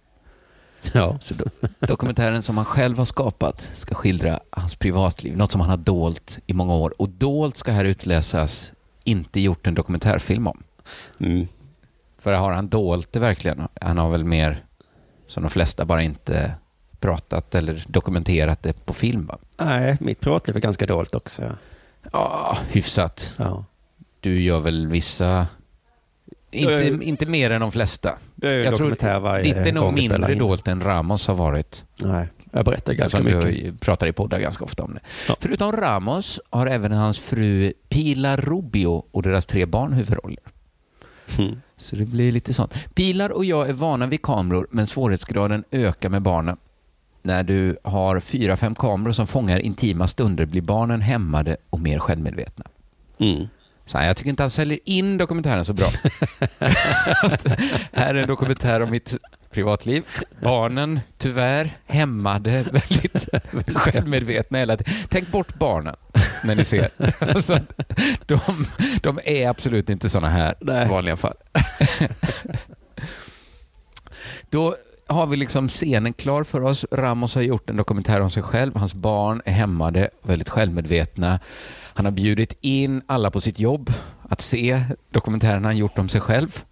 [SPEAKER 4] Ja.
[SPEAKER 3] Så do dokumentären som han själv har skapat ska skildra hans privatliv, något som han har dolt i många år. Och dolt ska här utläsas inte gjort en dokumentärfilm om.
[SPEAKER 4] Mm.
[SPEAKER 3] För har han dolt det verkligen? Han har väl mer, som de flesta, bara inte pratat eller dokumenterat det på film va?
[SPEAKER 4] Nej, mitt privatliv är ganska dåligt också.
[SPEAKER 3] Ja, hyfsat.
[SPEAKER 4] Ja.
[SPEAKER 3] Du gör väl vissa... Inte,
[SPEAKER 4] Jag-
[SPEAKER 3] inte mer än de flesta.
[SPEAKER 4] En
[SPEAKER 3] Jag tror Ditt är nog mindre
[SPEAKER 4] in.
[SPEAKER 3] dolt än Ramos har varit.
[SPEAKER 4] Nej, jag berättar ganska mycket.
[SPEAKER 3] du pratar i poddar ganska ofta om det.
[SPEAKER 4] Ja.
[SPEAKER 3] Förutom Ramos har även hans fru Pilar Rubio och deras tre barn huvudroller.
[SPEAKER 4] Mm.
[SPEAKER 3] Så det blir lite sånt. Pilar och jag är vana vid kameror, men svårighetsgraden ökar med barnen. När du har fyra, fem kameror som fångar intima stunder blir barnen hämmade och mer självmedvetna.
[SPEAKER 4] Mm.
[SPEAKER 3] Så jag tycker inte han säljer in dokumentären så bra. *laughs* *laughs* här är en dokumentär om mitt privatliv. Barnen, tyvärr, hämmade, väldigt *laughs* självmedvetna hela tiden. Tänk bort barnen när ni ser. *laughs* Alltså, de, de är absolut inte sådana här
[SPEAKER 4] Nej.
[SPEAKER 3] i vanliga fall. *laughs* Då har vi liksom scenen klar för oss. Ramos har gjort en dokumentär om sig själv. Hans barn är hämmade, väldigt självmedvetna. Han har bjudit in alla på sitt jobb att se dokumentären han gjort om sig själv.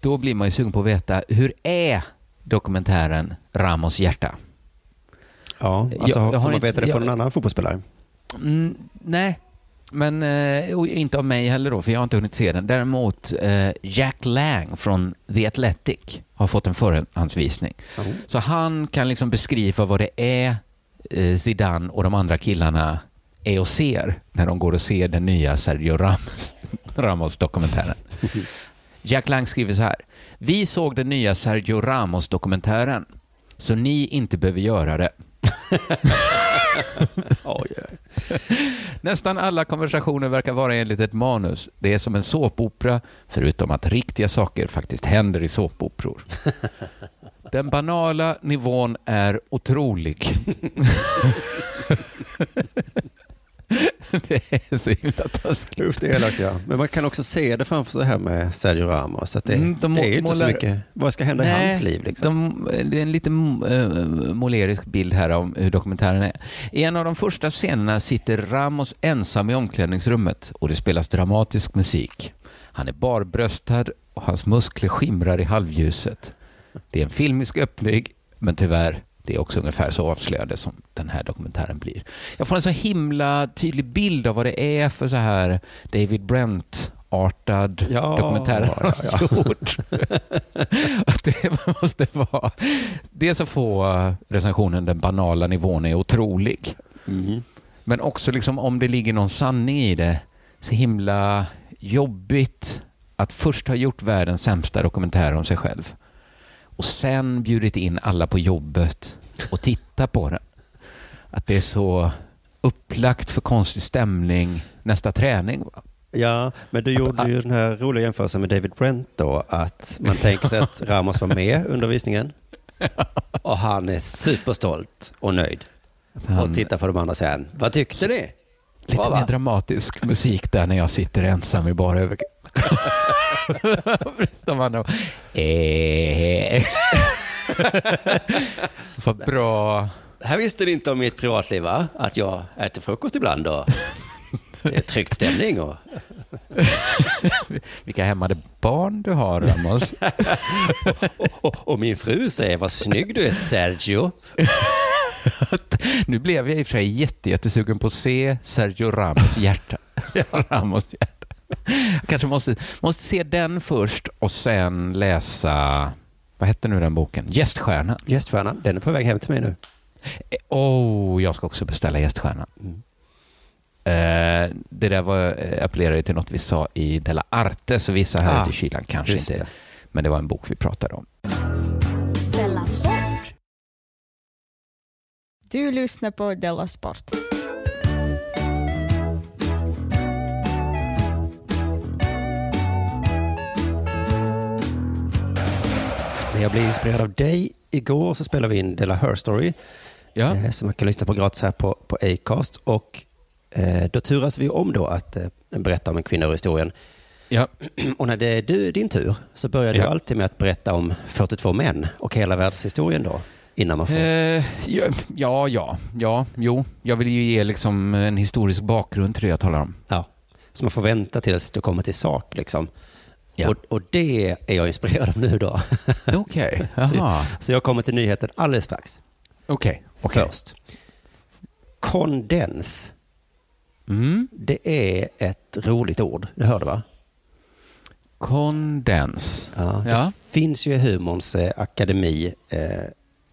[SPEAKER 3] Då blir man ju sugen på att veta, hur är dokumentären Ramos hjärta?
[SPEAKER 4] Ja, alltså
[SPEAKER 3] Jag- jag har
[SPEAKER 4] får man veta det från en annan fotbollsspelare?
[SPEAKER 3] Mm, nej, men eh, inte av mig heller då, för jag har inte hunnit se den. Däremot eh, Jack Lang från The Athletic har fått en förhandsvisning. Så han kan liksom beskriva vad det är eh, Zidane och de andra killarna är och ser när de går och ser den nya Sergio Ramos, *laughs* Ramos-dokumentären. *laughs* Jack Lang skriver så här. Vi såg den nya Sergio Ramos-dokumentären, så ni inte behöver göra det. *laughs*
[SPEAKER 4] Oj,
[SPEAKER 3] Nästan alla konversationer verkar vara enligt ett manus. Det är som en såpopera, förutom att riktiga saker faktiskt händer i såpoperor. *laughs* Den banala nivån är otrolig. *laughs* *laughs* det är så himla taskigt.
[SPEAKER 4] Usch, det är elakt ja. Men man kan också se det framför sig här med Sergio Ramos. Att det,
[SPEAKER 3] Mm, de
[SPEAKER 4] det är ju inte så
[SPEAKER 3] målar-
[SPEAKER 4] mycket. Vad ska hända i
[SPEAKER 3] Nej,
[SPEAKER 4] hans liv? Liksom?
[SPEAKER 3] De, det är en lite uh, målerisk bild här om hur dokumentären är. I en av de första scenerna sitter Ramos ensam i omklädningsrummet och det spelas dramatisk musik. Han är barbröstad och hans muskler skimrar i halvljuset. Det är en filmisk öppning, men tyvärr, det är också ungefär så avslöjande som den här dokumentären blir. Jag får en så himla tydlig bild av vad det är för så här David Brent-artad
[SPEAKER 4] Ja,
[SPEAKER 3] dokumentär han
[SPEAKER 4] ja,
[SPEAKER 3] har gjort. *laughs* att det *laughs* måste vara... Dels att få recensionen den banala nivån är otrolig.
[SPEAKER 4] Mhm.
[SPEAKER 3] Men också liksom om det ligger någon sanning i det, så himla jobbigt att först ha gjort världens sämsta dokumentär om sig själv och sen bjudit in alla på jobbet och titta på den. att det är så upplagt för konstig stämning nästa träning. Va?
[SPEAKER 4] Ja, men du gjorde ju den här roliga jämförelsen med David Brent då, att man *laughs* tänker sig att Ramos var med under visningen och han är superstolt och nöjd. Och tittar på de andra sen. Vad tyckte ni?
[SPEAKER 3] Lite mer dramatisk musik där när jag sitter ensam i bara över... *laughs* De andra... Eh. Vad bra.
[SPEAKER 4] Det här visste ni inte om mitt privatliv va? Att jag äter frukost ibland och det är tryckt stämning och
[SPEAKER 3] Vilka hämmade barn du har, Ramos.
[SPEAKER 4] Och, *laughs* och min fru säger vad snygg du är Sergio.
[SPEAKER 3] Nu blev jag i och för sig jätte, jättesugen på att se Sergio Ramos hjärta. *laughs* Ramos hjärta. Jag *laughs* kanske måste, måste se den först och sen läsa, vad hette nu den boken? Gäststjärnan.
[SPEAKER 4] Gäststjärnan, den är på väg hem till mig nu.
[SPEAKER 3] Eh, Oh, jag ska också beställa Gäststjärnan.
[SPEAKER 4] Mm.
[SPEAKER 3] Eh, det där var, eh, appellerade till något vi sa i Della Arte, så vissa här
[SPEAKER 4] Ah,
[SPEAKER 3] i kylan kanske inte.
[SPEAKER 4] det.
[SPEAKER 3] Men det var en bok vi pratade om.
[SPEAKER 2] Della Sport.
[SPEAKER 5] Du lyssnar på Della Sport.
[SPEAKER 4] Jag blev inspirerad av dig. Igår så spelade vi in Della Her Story
[SPEAKER 3] Ja,
[SPEAKER 4] eh, som man kan lyssna på gratis här på, på Acast. Och eh, då turas vi om då att eh, berätta om en kvinna ur historien.
[SPEAKER 3] ja. *clears throat*
[SPEAKER 4] Och när det är du, din tur så börjar du
[SPEAKER 3] Ja.
[SPEAKER 4] alltid med att berätta om 42 män och hela världshistorien då. Innan man får...
[SPEAKER 3] Eh, ja, ja, ja, ja, jo. Jag vill ju ge liksom en historisk bakgrund till det jag talar om.
[SPEAKER 4] Ja. Så man får vänta tills du kommer till sak liksom.
[SPEAKER 3] Ja.
[SPEAKER 4] Och, och det är jag inspirerad av nu då. *laughs*
[SPEAKER 3] Okej,
[SPEAKER 4] Så-
[SPEAKER 3] jaha.
[SPEAKER 4] Så jag kommer till nyheten alldeles strax.
[SPEAKER 3] Okej, okej.
[SPEAKER 4] Först. Kondens.
[SPEAKER 3] Mm.
[SPEAKER 4] Det är ett roligt ord. Det hörde va?
[SPEAKER 3] Kondens.
[SPEAKER 4] Ja.
[SPEAKER 3] Ja.
[SPEAKER 4] Det finns ju i humorns eh, akademi eh,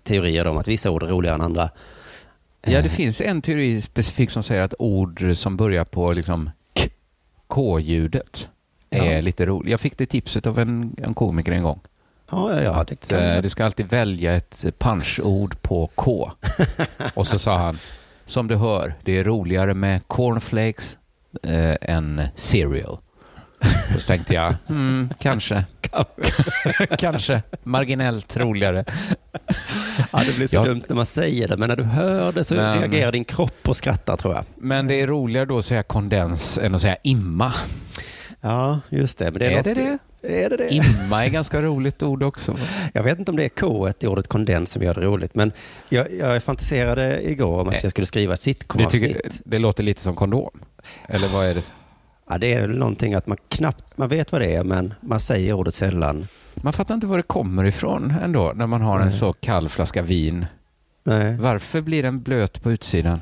[SPEAKER 4] teorier om att vissa ord är roligare än andra.
[SPEAKER 3] Ja, det finns en teori specifikt som säger att ord som börjar på liksom k-ljudet är
[SPEAKER 4] Ja.
[SPEAKER 3] lite roligt. Jag fick det tipset av en, en komiker en gång.
[SPEAKER 4] Ja, ja, ja. Det
[SPEAKER 3] Att,
[SPEAKER 4] kan
[SPEAKER 3] eh, du ska alltid välja ett punchord på K. *laughs* Och så sa han, som du hör, det är roligare med cornflakes eh, än cereal. Och så tänkte jag, hmm, kanske, *laughs* kanske, marginellt roligare.
[SPEAKER 4] ja, det blir så
[SPEAKER 3] Ja.
[SPEAKER 4] dumt när man säger det, men när du hör det så
[SPEAKER 3] Men-
[SPEAKER 4] reagerar din kropp och skrattar tror jag.
[SPEAKER 3] Men det är roligare då att säga kondens än att säga imma.
[SPEAKER 4] Ja, just det. Men det är,
[SPEAKER 3] Är
[SPEAKER 4] något
[SPEAKER 3] det det?
[SPEAKER 4] Är det det?
[SPEAKER 3] Imma är ganska roligt ord också.
[SPEAKER 4] Jag vet inte om det är K i ordet kondens som gör det roligt, men jag, jag fantiserade igår om att
[SPEAKER 3] Nej.
[SPEAKER 4] jag skulle skriva ett sitcom-avsnitt.
[SPEAKER 3] det låter lite som kondom. Eller vad är det?
[SPEAKER 4] Ja, det är någonting att man knappt, man vet vad det är, men man säger ordet sällan.
[SPEAKER 3] Man fattar inte var det kommer ifrån ändå, när man har en
[SPEAKER 4] Nej.
[SPEAKER 3] så kall flaska vin.
[SPEAKER 4] Nej.
[SPEAKER 3] Varför blir den blöt på utsidan?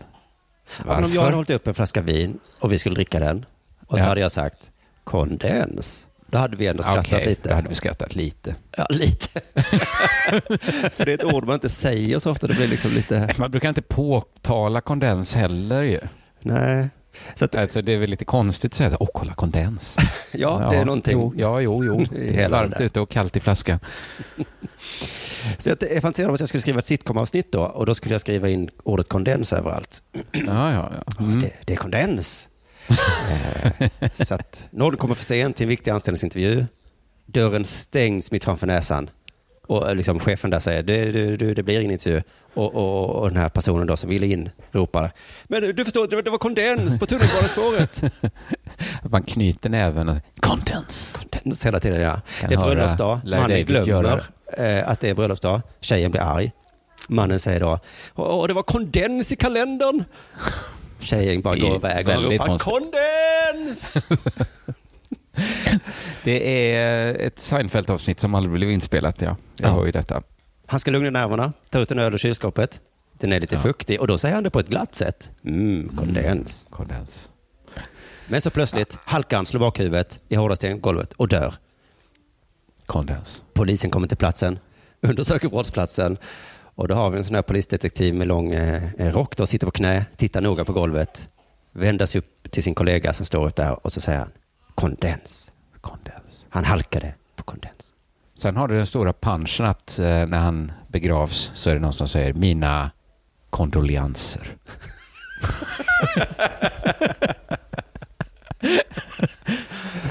[SPEAKER 4] Ja, men om jag hade hållit upp en flaska vin och vi skulle dricka den och så
[SPEAKER 3] Ja.
[SPEAKER 4] hade jag sagt kondens. Då hade vi ändå skrattat
[SPEAKER 3] Okej,
[SPEAKER 4] lite.
[SPEAKER 3] då hade vi skrattat lite.
[SPEAKER 4] Ja, lite. *laughs* För det är ett ord man inte säger så ofta. Det blir liksom lite... *laughs*
[SPEAKER 3] Man brukar inte påtala kondens heller ju.
[SPEAKER 4] Nej. Så att,
[SPEAKER 3] Alltså, det är väl lite konstigt att säga åh kolla kondens. *laughs*
[SPEAKER 4] ja, det är någonting.
[SPEAKER 3] Jo, ja, jo, jo. Det är varmt ute och kallt i flaskan.
[SPEAKER 4] Så jag jag fantiserade om att jag skulle skriva ett sitcom-avsnitt då och då skulle jag skriva in ordet kondens överallt.
[SPEAKER 3] Ja, ja, ja. Mm.
[SPEAKER 4] Det, det är kondens. Eh, så att någon kommer för sent till en viktig anställningsintervju. Dörren stängs mitt framför näsan. Och eh, liksom chefen där säger, det, det, det, det blir ingen intervju. Och, och, och den här personen då som ville in ropar, men du förstår, det var- det var kondens på tunnelbanespåret. *laughs*
[SPEAKER 3] Man knyter näven och kondens.
[SPEAKER 4] Kondens hela tiden, ja.
[SPEAKER 3] Kan
[SPEAKER 4] det är bröllopsdag, mannen glömmer eh, att det är bröllopsdag. Tjejen blir arg. Mannen säger då, åh, det var kondens i kalendern. Tjejen bara går iväg och
[SPEAKER 3] väldigt
[SPEAKER 4] ropar
[SPEAKER 3] konstigt.
[SPEAKER 4] kondens! *laughs*
[SPEAKER 3] Det är ett Seinfeld-avsnitt som aldrig blev inspelat, ja. Jag
[SPEAKER 4] Ja.
[SPEAKER 3] hör ju detta.
[SPEAKER 4] Han ska lugna nerverna, ta ut en öl ur kylskåpet. Den är lite
[SPEAKER 3] Ja.
[SPEAKER 4] fuktig och då säger han det på ett glatt sätt. Mm, kondens.
[SPEAKER 3] Kondens.
[SPEAKER 4] Men så plötsligt halkar han, slår bakhuvudet i hårda stengolvet och dör.
[SPEAKER 3] Kondens.
[SPEAKER 4] Polisen kommer till platsen, *laughs* undersöker brottsplatsen och då har vi en sån här polisdetektiv med lång eh, rock då, sitter på knä, tittar noga på golvet, vänder sig upp till sin kollega som står upp där och så säger han kondens.
[SPEAKER 3] Kondens.
[SPEAKER 4] Han halkade på kondens.
[SPEAKER 3] Sen har du den stora punchen att eh, när han begravs så är det någon som säger mina kondolenser. *laughs*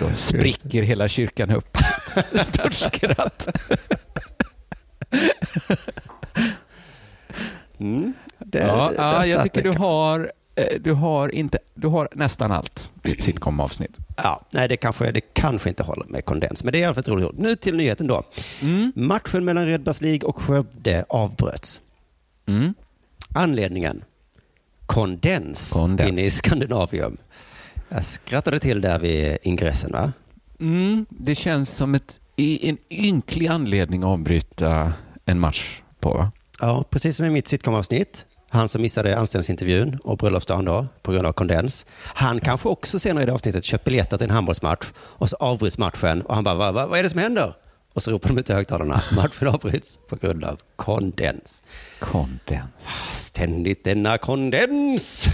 [SPEAKER 3] Då spricker hela kyrkan upp. *laughs* Stort skratt.
[SPEAKER 4] Mm. Det,
[SPEAKER 3] Ja,
[SPEAKER 4] där
[SPEAKER 3] ja, jag tycker du har, eh, du har, inte, du har nästan allt i ett sitcom-avsnitt.
[SPEAKER 4] Ja, nej, det kanske, det kanske inte håller med kondens, men det är i alla fall ett roligt ord. Nu till nyheten då.
[SPEAKER 3] Mm.
[SPEAKER 4] Matchen mellan Redbergslig och Skövde avbröts.
[SPEAKER 3] Mm.
[SPEAKER 4] Anledningen? Kondens,
[SPEAKER 3] Kondens.
[SPEAKER 4] inne i Skandinavium. Jag skrattade till där vid ingressen, va?
[SPEAKER 3] Mm, det känns som ett, en ynklig anledning att avbryta en match på. Va?
[SPEAKER 4] Ja, precis som i mitt sitcom-avsnitt. Han som missade anställningsintervjun och bröllopsdagen då, på grund av kondens. Han kanske också senare i det avsnittet köpt biljetter till en handbollsmatch och så avbryts matchen och han bara, vad, vad, vad är det som händer? Och så ropar de ut i högtalarna, *laughs* matchen avbryts på grund av kondens.
[SPEAKER 3] Kondens.
[SPEAKER 4] Ständigt denna kondens!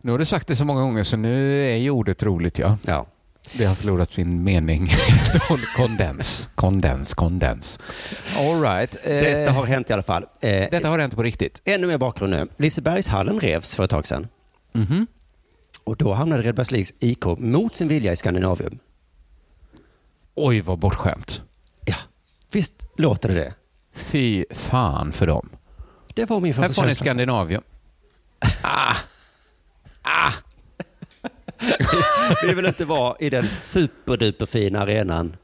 [SPEAKER 3] Nu har du sagt det så många gånger så nu är ju ordet roligt ja.
[SPEAKER 4] Ja,
[SPEAKER 3] Det har förlorat sin mening. *laughs* kondens, kondens, kondens. All right. Eh,
[SPEAKER 4] detta har hänt i alla fall. Eh,
[SPEAKER 3] detta har hänt på riktigt.
[SPEAKER 4] Ännu mer bakgrund nu. Lisebergshallen revs för ett tag sedan.
[SPEAKER 3] Mhm.
[SPEAKER 4] Och då hamnade Redbergsligs IK mot sin vilja i Skandinavium.
[SPEAKER 3] Oj, vad bortskämt.
[SPEAKER 4] Ja, visst låter det det?
[SPEAKER 3] Fy fan för dem.
[SPEAKER 4] Det var min
[SPEAKER 3] Här
[SPEAKER 4] första
[SPEAKER 3] får ni
[SPEAKER 4] känsla.
[SPEAKER 3] Skandinavium. Ah. Ah. *laughs*
[SPEAKER 4] Vi vill inte vara i den superduperfina arenan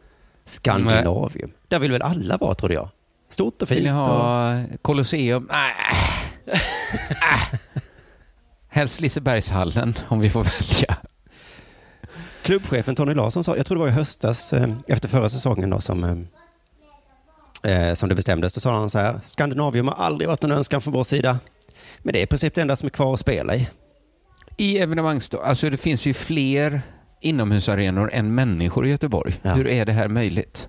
[SPEAKER 4] Skandinavium. Där vill väl alla vara, trodde jag. Stort och
[SPEAKER 3] Vill
[SPEAKER 4] fint.
[SPEAKER 3] ni
[SPEAKER 4] Och...
[SPEAKER 3] ha Colosseum? Nej. *laughs* Helst Lisebergshallen om vi får välja.
[SPEAKER 4] Klubbchefen Tony Larsson sa, jag tror det var i höstas eh, efter förra säsongen då som, eh, eh, som det bestämdes, då sa han så här, Skandinavium har aldrig varit en önskan från vår sida. Men det är i princip det enda som är kvar att spela i.
[SPEAKER 3] I evenemangsdag, alltså det finns ju fler inomhusarenor än människor i Göteborg.
[SPEAKER 4] Ja.
[SPEAKER 3] Hur är det här möjligt?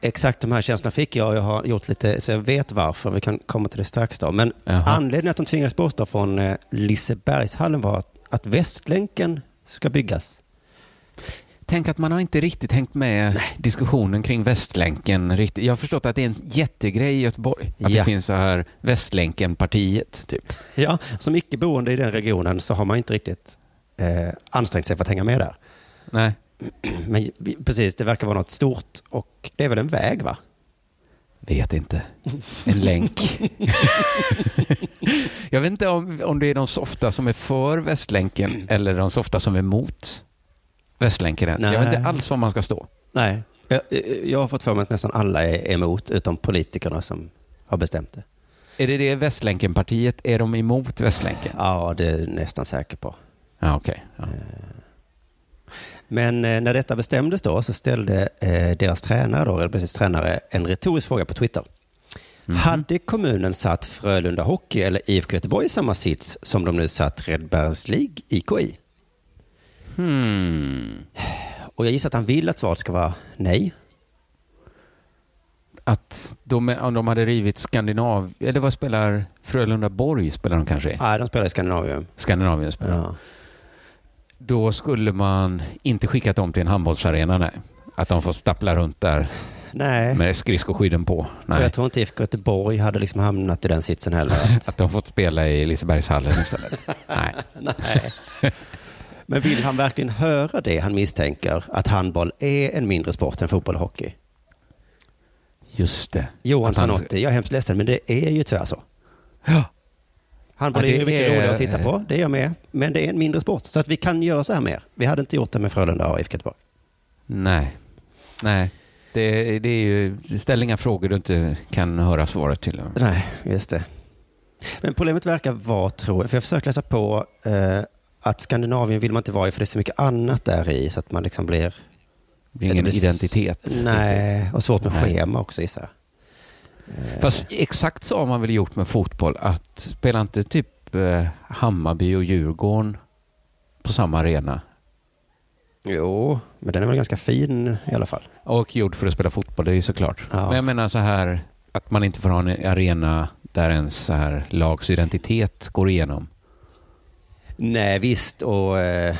[SPEAKER 4] Exakt de här känslorna fick jag jag har gjort lite, så jag vet varför. Vi kan komma till det strax då. Men
[SPEAKER 3] Jaha.
[SPEAKER 4] anledningen att de tvingades bort från eh, Lisebergshallen var att, att Västlänken ska byggas.
[SPEAKER 3] Tänk att man har inte riktigt hängt med diskussionen kring Västlänken. Riktigt. Jag har förstått att det är en jättegrej i Göteborg. Att
[SPEAKER 4] Ja.
[SPEAKER 3] det finns så här Västlänken-partiet. Typ.
[SPEAKER 4] Ja, som icke boende i den regionen så har man inte riktigt eh, ansträngt sig för att hänga med där.
[SPEAKER 3] Nej. *clears throat*
[SPEAKER 4] Men precis, det verkar vara något stort och det är väl en väg va?
[SPEAKER 3] Vet inte. En länk. *laughs* jag vet inte om, om det är de softa som är för Västlänken eller de softa som är mot Västlänken. än. Jag vet
[SPEAKER 4] Nej.
[SPEAKER 3] inte alls var man ska stå.
[SPEAKER 4] Nej, jag, jag har fått för mig att nästan alla är emot utom politikerna som har bestämt det.
[SPEAKER 3] Är det det Västlänken-partiet? Är de emot Västlänken?
[SPEAKER 4] Ja, det är jag nästan säker på.
[SPEAKER 3] Ja, okej. Ja.
[SPEAKER 4] Men eh, när detta bestämdes då så ställde eh, deras tränare, då, eller precis tränare, en retorisk fråga på Twitter.
[SPEAKER 3] Mhm.
[SPEAKER 4] Hade kommunen satt Frölunda Hockey eller IFK Göteborg i samma sits som de nu satt Redbergslig IK i?
[SPEAKER 3] Hmm.
[SPEAKER 4] Och jag gissar att han vill att svaret ska vara nej.
[SPEAKER 3] Att de, om de hade rivit Skandinav... Eller vad spelar Frölunda Borg? Spelar de kanske?
[SPEAKER 4] Nej, de spelar i Skandinavium.
[SPEAKER 3] Skandinavien spelar.
[SPEAKER 4] Ja.
[SPEAKER 3] Då skulle man inte skickat dem till en handbollsarena, nej. Att de får stappla runt där
[SPEAKER 4] Nej,
[SPEAKER 3] med skridskoskydden på.
[SPEAKER 4] och
[SPEAKER 3] Nej.
[SPEAKER 4] jag tror inte IFK Göteborg hade liksom hamnat i den sitsen heller. *laughs*
[SPEAKER 3] Att de fått spela i Lisebergshallen istället. *laughs* nej.
[SPEAKER 4] Nej. Men vill han verkligen höra det han misstänker, att handboll är en mindre sport än fotboll och hockey?
[SPEAKER 3] Just det.
[SPEAKER 4] Johan Zanotti, jag är hemskt ledsen, men det är ju tyvärr så.
[SPEAKER 3] Ja.
[SPEAKER 4] Handboll
[SPEAKER 3] Ja,
[SPEAKER 4] är ju mycket
[SPEAKER 3] är-
[SPEAKER 4] roligare att titta på, det är jag med. Men det är en mindre sport, så att vi kan göra så här mer. Vi hade inte gjort det med Frölunda och IFK Göteborg.
[SPEAKER 3] Nej. Nej. Det, det är ju... Ställ inga frågor du inte kan höra svaret till.
[SPEAKER 4] Nej, just det. Men problemet verkar vara, tror jag, för jag försöker läsa på eh, att Skandinavien vill man inte vara i för det är så mycket annat där i så att man liksom blir...
[SPEAKER 3] Det blir ingen
[SPEAKER 4] det blir
[SPEAKER 3] identitet.
[SPEAKER 4] Nej, och svårt med
[SPEAKER 3] Nej.
[SPEAKER 4] schema också gissar jag.
[SPEAKER 3] Fast exakt så har man väl gjort med fotboll. Att spela inte typ eh, Hammarby och Djurgården på samma arena.
[SPEAKER 4] Jo, men den är väl ganska fin i alla fall.
[SPEAKER 3] Och gjord för att spela fotboll, det är ju såklart.
[SPEAKER 4] Ja.
[SPEAKER 3] Men jag menar så här att man inte får ha en arena där ens så här lags identitet går igenom.
[SPEAKER 4] Nej, visst. Och, eh,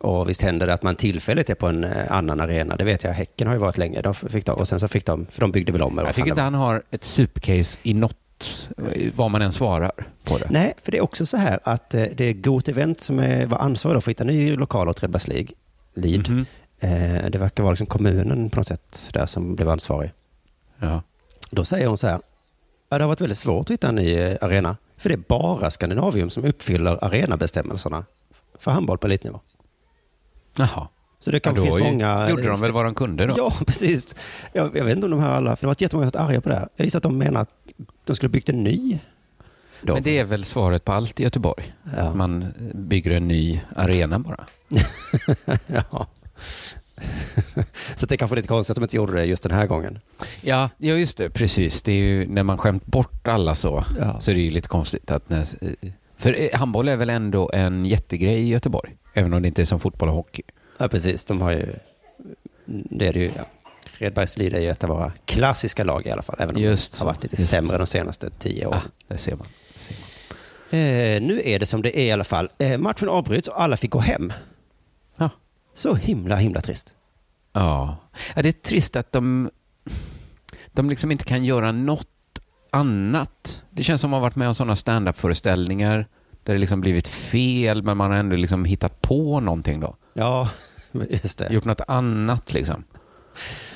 [SPEAKER 4] och visst händer det att man tillfälligt är på en eh, annan arena. Det vet jag. Häcken har ju varit länge. De fick de, och sen så fick de, för de byggde väl om.
[SPEAKER 3] Jag tycker inte han har ett supercase i något eh, vad man än svarar på det.
[SPEAKER 4] Nej, för det är också så här att det är Got Event som är, var ansvarig för att hitta ny lokal åt League. Lead.
[SPEAKER 3] Mhm.
[SPEAKER 4] Eh, det verkar vara liksom kommunen på något sätt där som blev ansvarig.
[SPEAKER 3] Ja.
[SPEAKER 4] Då säger hon så här, ja, det har varit väldigt svårt att hitta en ny arena. För det är bara Skandinavium som uppfyller arenabestämmelserna för handboll på elitnivå.
[SPEAKER 3] Jaha.
[SPEAKER 4] Så det
[SPEAKER 3] Ja,
[SPEAKER 4] kanske
[SPEAKER 3] då
[SPEAKER 4] finns många...
[SPEAKER 3] gjorde de väl vad de kunde då?
[SPEAKER 4] Ja, precis. Jag, jag vet inte om de här alla, för det var jättemånga som var arga på det här. Jag gissar att de menar att de skulle byggt en ny. Då.
[SPEAKER 3] Men det är väl svaret på allt i Göteborg?
[SPEAKER 4] Ja.
[SPEAKER 3] Att man bygger en ny arena bara. *laughs*
[SPEAKER 4] ja. *laughs* Så det är kanske lite konstigt att de inte gjorde det just den här gången.
[SPEAKER 3] Ja, ja just det. Precis. Det är ju när man skämt bort alla så,
[SPEAKER 4] Ja.
[SPEAKER 3] så är det ju lite konstigt att när, För eh, handboll är väl ändå en jättegrej i Göteborg? Även om det inte är som fotboll och hockey.
[SPEAKER 4] Ja, precis. De har ju... Det är det ju, ja. Redbergs Lid är ju ett av våra klassiska lag i alla fall. Även om
[SPEAKER 3] Just
[SPEAKER 4] de
[SPEAKER 3] så,
[SPEAKER 4] har varit lite sämre
[SPEAKER 3] så.
[SPEAKER 4] de senaste tio
[SPEAKER 3] Ah,
[SPEAKER 4] åren.
[SPEAKER 3] det ser man. Det ser man.
[SPEAKER 4] Eh, nu är det som det är i alla fall. Eh, matchen avbryts och alla fick gå hem. Så himla, himla trist.
[SPEAKER 3] Ja. ja, det är trist att de, de liksom inte kan göra något annat. Det känns som att man har varit med om sådana stand-up-föreställningar där det liksom blivit fel, men man har ändå liksom hittat på någonting då.
[SPEAKER 4] Ja, *laughs* just det.
[SPEAKER 3] Gjort något annat liksom.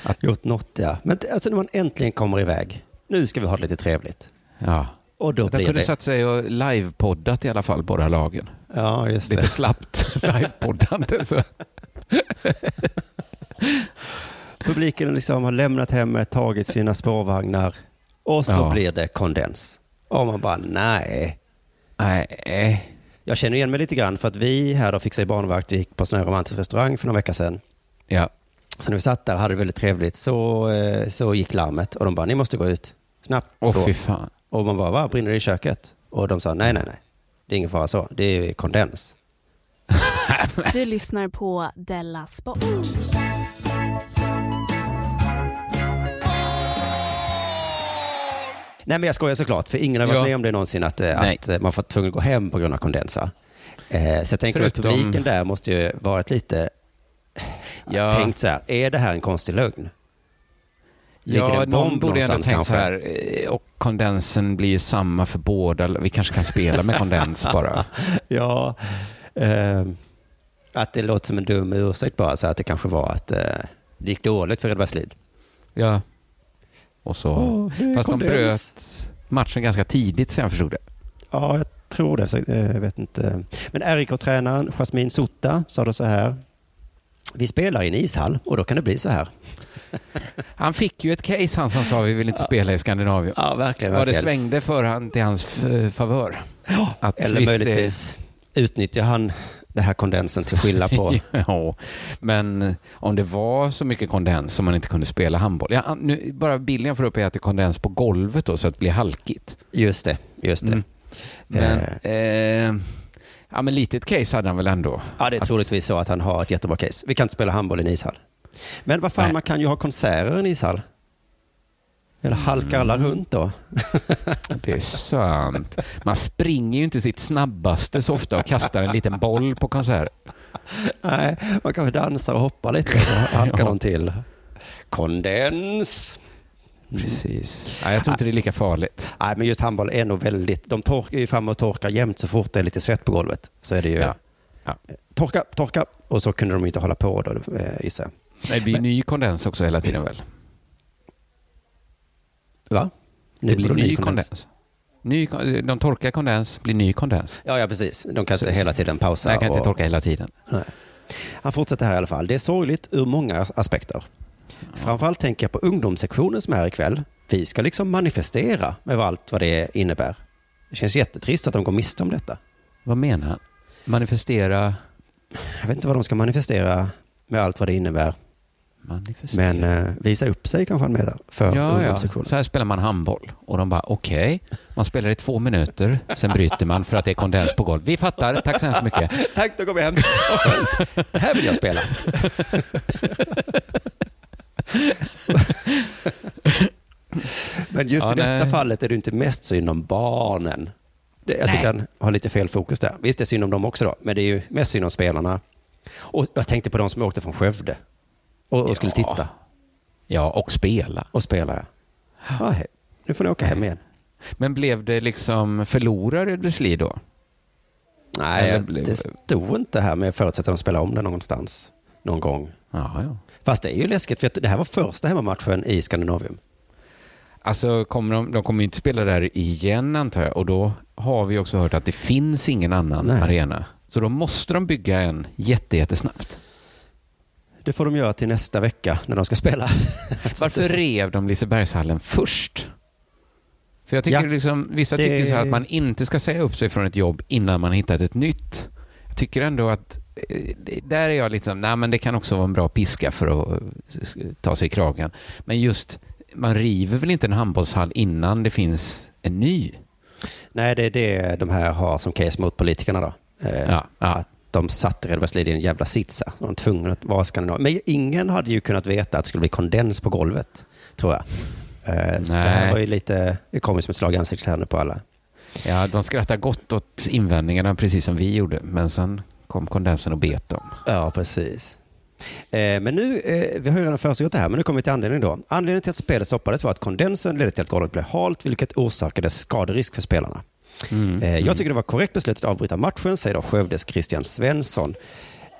[SPEAKER 3] Att,
[SPEAKER 4] Gjort något, ja. Men alltså när man äntligen kommer iväg. Nu ska vi ha det lite trevligt.
[SPEAKER 3] ja.
[SPEAKER 4] Och då
[SPEAKER 3] De
[SPEAKER 4] blir
[SPEAKER 3] kunde
[SPEAKER 4] det...
[SPEAKER 3] satt sig och livepoddat i alla fall, båda lagen.
[SPEAKER 4] Ja, just
[SPEAKER 3] Lite
[SPEAKER 4] det.
[SPEAKER 3] slappt *laughs* livepoddande. Så. *laughs*
[SPEAKER 4] Publiken liksom har lämnat hemmet, tagit sina spårvagnar och så
[SPEAKER 3] Ja.
[SPEAKER 4] blir det kondens. Och man bara, nej.
[SPEAKER 3] Nej.
[SPEAKER 4] Jag känner igen mig lite grann för att vi här då fixade barnvakt och gick på sån här romantisk restaurang för några veckor sedan.
[SPEAKER 3] Ja.
[SPEAKER 4] Så när vi satt där och hade det väldigt trevligt så, eh, så gick larmet och de bara, ni måste gå ut snabbt.
[SPEAKER 3] Åh
[SPEAKER 4] då.
[SPEAKER 3] fy fan.
[SPEAKER 4] Och man bara, va, brinner det i köket? Och de sa, nej, nej, nej. Det är ingen fara så. Det är kondens.
[SPEAKER 2] Du lyssnar på Della Sport.
[SPEAKER 4] Nej, men jag skojar såklart, för ingen har varit
[SPEAKER 3] Ja.
[SPEAKER 4] med om det någonsin att, eh, att eh, man får tvungen att gå hem på grund av kondens. Va? Eh, så jag tänker att
[SPEAKER 3] Förutom-
[SPEAKER 4] publiken där måste ju varit lite
[SPEAKER 3] Ja.
[SPEAKER 4] tänkt så här, är det här en konstig lögn? Ligger
[SPEAKER 3] Ja,
[SPEAKER 4] en
[SPEAKER 3] någon
[SPEAKER 4] bomb
[SPEAKER 3] borde ändå
[SPEAKER 4] någonstans
[SPEAKER 3] tänkt så
[SPEAKER 4] kanske?
[SPEAKER 3] här, eh, och kondensen blir samma för båda. Vi kanske kan spela med kondens bara. *laughs*
[SPEAKER 4] Ja, eh, att det låter som en dum ursäkt bara, så att det kanske var att eh, det gick dåligt för Redbergslid.
[SPEAKER 3] Ja. Och så.
[SPEAKER 4] Det är
[SPEAKER 3] Fast de bröt matchen ganska tidigt, så jag förstod det.
[SPEAKER 4] Ja, jag tror det. Så, eh, Jag vet inte. Men RIK-tränaren Jasmin Sota sa då så här. Vi spelar i en ishall och då kan det bli så här. *laughs*
[SPEAKER 3] Han fick ju ett case, han som sa vi vill inte spela i Skandinavien.
[SPEAKER 4] Ja, verkligen.
[SPEAKER 3] Ja, det
[SPEAKER 4] verkligen.
[SPEAKER 3] svängde för han till hans favör.
[SPEAKER 4] Ja,
[SPEAKER 3] Att
[SPEAKER 4] eller
[SPEAKER 3] visst,
[SPEAKER 4] möjligtvis utnyttjar han det här kondensen till skillnad på... *laughs*
[SPEAKER 3] ja, men om det var så mycket kondens som man inte kunde spela handboll. Ja, nu, bara bilden jag får upp är att det är kondens på golvet då, så att det blir halkigt.
[SPEAKER 4] Just det, just det.
[SPEAKER 3] Mm. Men, eh, ja, men litet case hade han väl ändå.
[SPEAKER 4] Ja, det är
[SPEAKER 3] Att-
[SPEAKER 4] troligtvis så att han har ett jättebra case. Vi kan inte spela handboll i en ishall. Men vad fan,
[SPEAKER 3] Nej.
[SPEAKER 4] man kan ju ha konserter i en ishall. Eller halkar alla
[SPEAKER 3] Mm.
[SPEAKER 4] runt då?
[SPEAKER 3] Det är sant. Man springer ju inte sitt snabbaste så ofta och kastar en liten boll på konsert.
[SPEAKER 4] Nej, man kanske dansar och hoppar lite och så *laughs* halkar
[SPEAKER 3] Ja.
[SPEAKER 4] de till. Kondens!
[SPEAKER 3] Precis. Ja, jag tror inte det är lika farligt.
[SPEAKER 4] Nej, men just handboll är nog väldigt... De torkar ju fram och torkar jämt så fort det är lite svett på golvet. Så är det ju...
[SPEAKER 3] Ja. Ja.
[SPEAKER 4] Torka, torka. Och så kunde de inte hålla på då, eh, gissar jag.
[SPEAKER 3] Nej, Det blir ny kondens också hela tiden väl?
[SPEAKER 4] Va?
[SPEAKER 3] Det blir ny kondens. Ny, de torkar kondens, blir ny kondens.
[SPEAKER 4] Ja, ja, precis. De kan inte
[SPEAKER 3] Så-
[SPEAKER 4] hela tiden pausa.
[SPEAKER 3] Jag kan inte
[SPEAKER 4] och-
[SPEAKER 3] torka hela tiden.
[SPEAKER 4] Nej. Han fortsätter här i alla fall. Det är sorgligt ur många aspekter. Framförallt tänker jag på ungdomssektionen som är här ikväll. Vi ska liksom manifestera med allt vad det innebär. Det känns jättetrist att de går miste om detta.
[SPEAKER 3] Vad menar han? Manifestera?
[SPEAKER 4] Jag vet inte vad de ska manifestera med allt vad det innebär.
[SPEAKER 3] Manifestera.
[SPEAKER 4] Men eh, visa upp sig kanske han menar för
[SPEAKER 3] Ja, ja. Så här spelar man handboll. Och de bara, okej. Man spelar i två minuter, sen bryter man för att det är kondens på golv. Vi fattar, tack så hemskt mycket. *laughs*
[SPEAKER 4] Tack, då går vi hem. Det här vill jag spela. *laughs* Men just
[SPEAKER 3] Ja,
[SPEAKER 4] i detta
[SPEAKER 3] nej.
[SPEAKER 4] fallet är det inte mest synd om barnen. Det, jag
[SPEAKER 3] Nej.
[SPEAKER 4] tycker han har lite fel fokus där. Visst, det är synd om dem också då, men det är ju mest synd om spelarna. Och jag tänkte på de som åkte från Skövde och, och skulle
[SPEAKER 3] Ja.
[SPEAKER 4] titta
[SPEAKER 3] Ja, och spela.
[SPEAKER 4] och spela. Ja, hej. Nu får ni åka hem igen.
[SPEAKER 3] Men blev det liksom förlorare Ödesli då?
[SPEAKER 4] Nej,
[SPEAKER 3] blev-
[SPEAKER 4] det stod inte här, men jag förutsätter att de spelar om det någonstans. Någon gång.
[SPEAKER 3] Ja, ja.
[SPEAKER 4] Fast det är ju läskigt, för det här var första hemmamatchen i Skandinavium.
[SPEAKER 3] Alltså, kommer de, de kommer inte spela där igen antar jag och då har vi också hört att det finns ingen annan
[SPEAKER 4] Nej.
[SPEAKER 3] arena. Så då måste de bygga en jätte, jättesnabbt.
[SPEAKER 4] Det får de göra till nästa vecka när de ska spela. *laughs*
[SPEAKER 3] Varför rev de Lisebergshallen först? För jag tycker
[SPEAKER 4] Ja,
[SPEAKER 3] liksom, vissa
[SPEAKER 4] det-
[SPEAKER 3] tycker så här att man inte ska säga upp sig från ett jobb innan man hittat ett nytt. Jag tycker ändå att eh, där är jag så, nej men det kan också vara en bra piska för att eh, ta sig i kragen. Men just, man river väl inte en handbollshall innan det finns en ny?
[SPEAKER 4] Nej, det är det de här har som case mot politikerna då. Eh,
[SPEAKER 3] Ja, ja.
[SPEAKER 4] Att de satte Redbergslid i en jävla sits. här. Så De var tvungna att vara skandinav. Men ingen hade ju kunnat veta att det skulle bli kondens på golvet, tror jag. Eh, Så det här var ju lite, det kom ju som ett slag i ansiktet här nu på alla.
[SPEAKER 3] Ja, de skrattar gott åt invändningarna precis som vi gjorde, men sen kom kondensen och bet dem.
[SPEAKER 4] Ja, precis. Eh, Men nu, eh, vi har ju redan försiggått det här, men nu kommer vi till anledningen då. Anledningen till att spelet stoppades var att kondensen ledde till att golvet blev halt, vilket orsakade skaderisk för spelarna.
[SPEAKER 3] Mm.
[SPEAKER 4] Eh, Jag tycker det var korrekt beslut att avbryta matchen, säger då Skövdes Christian Svensson.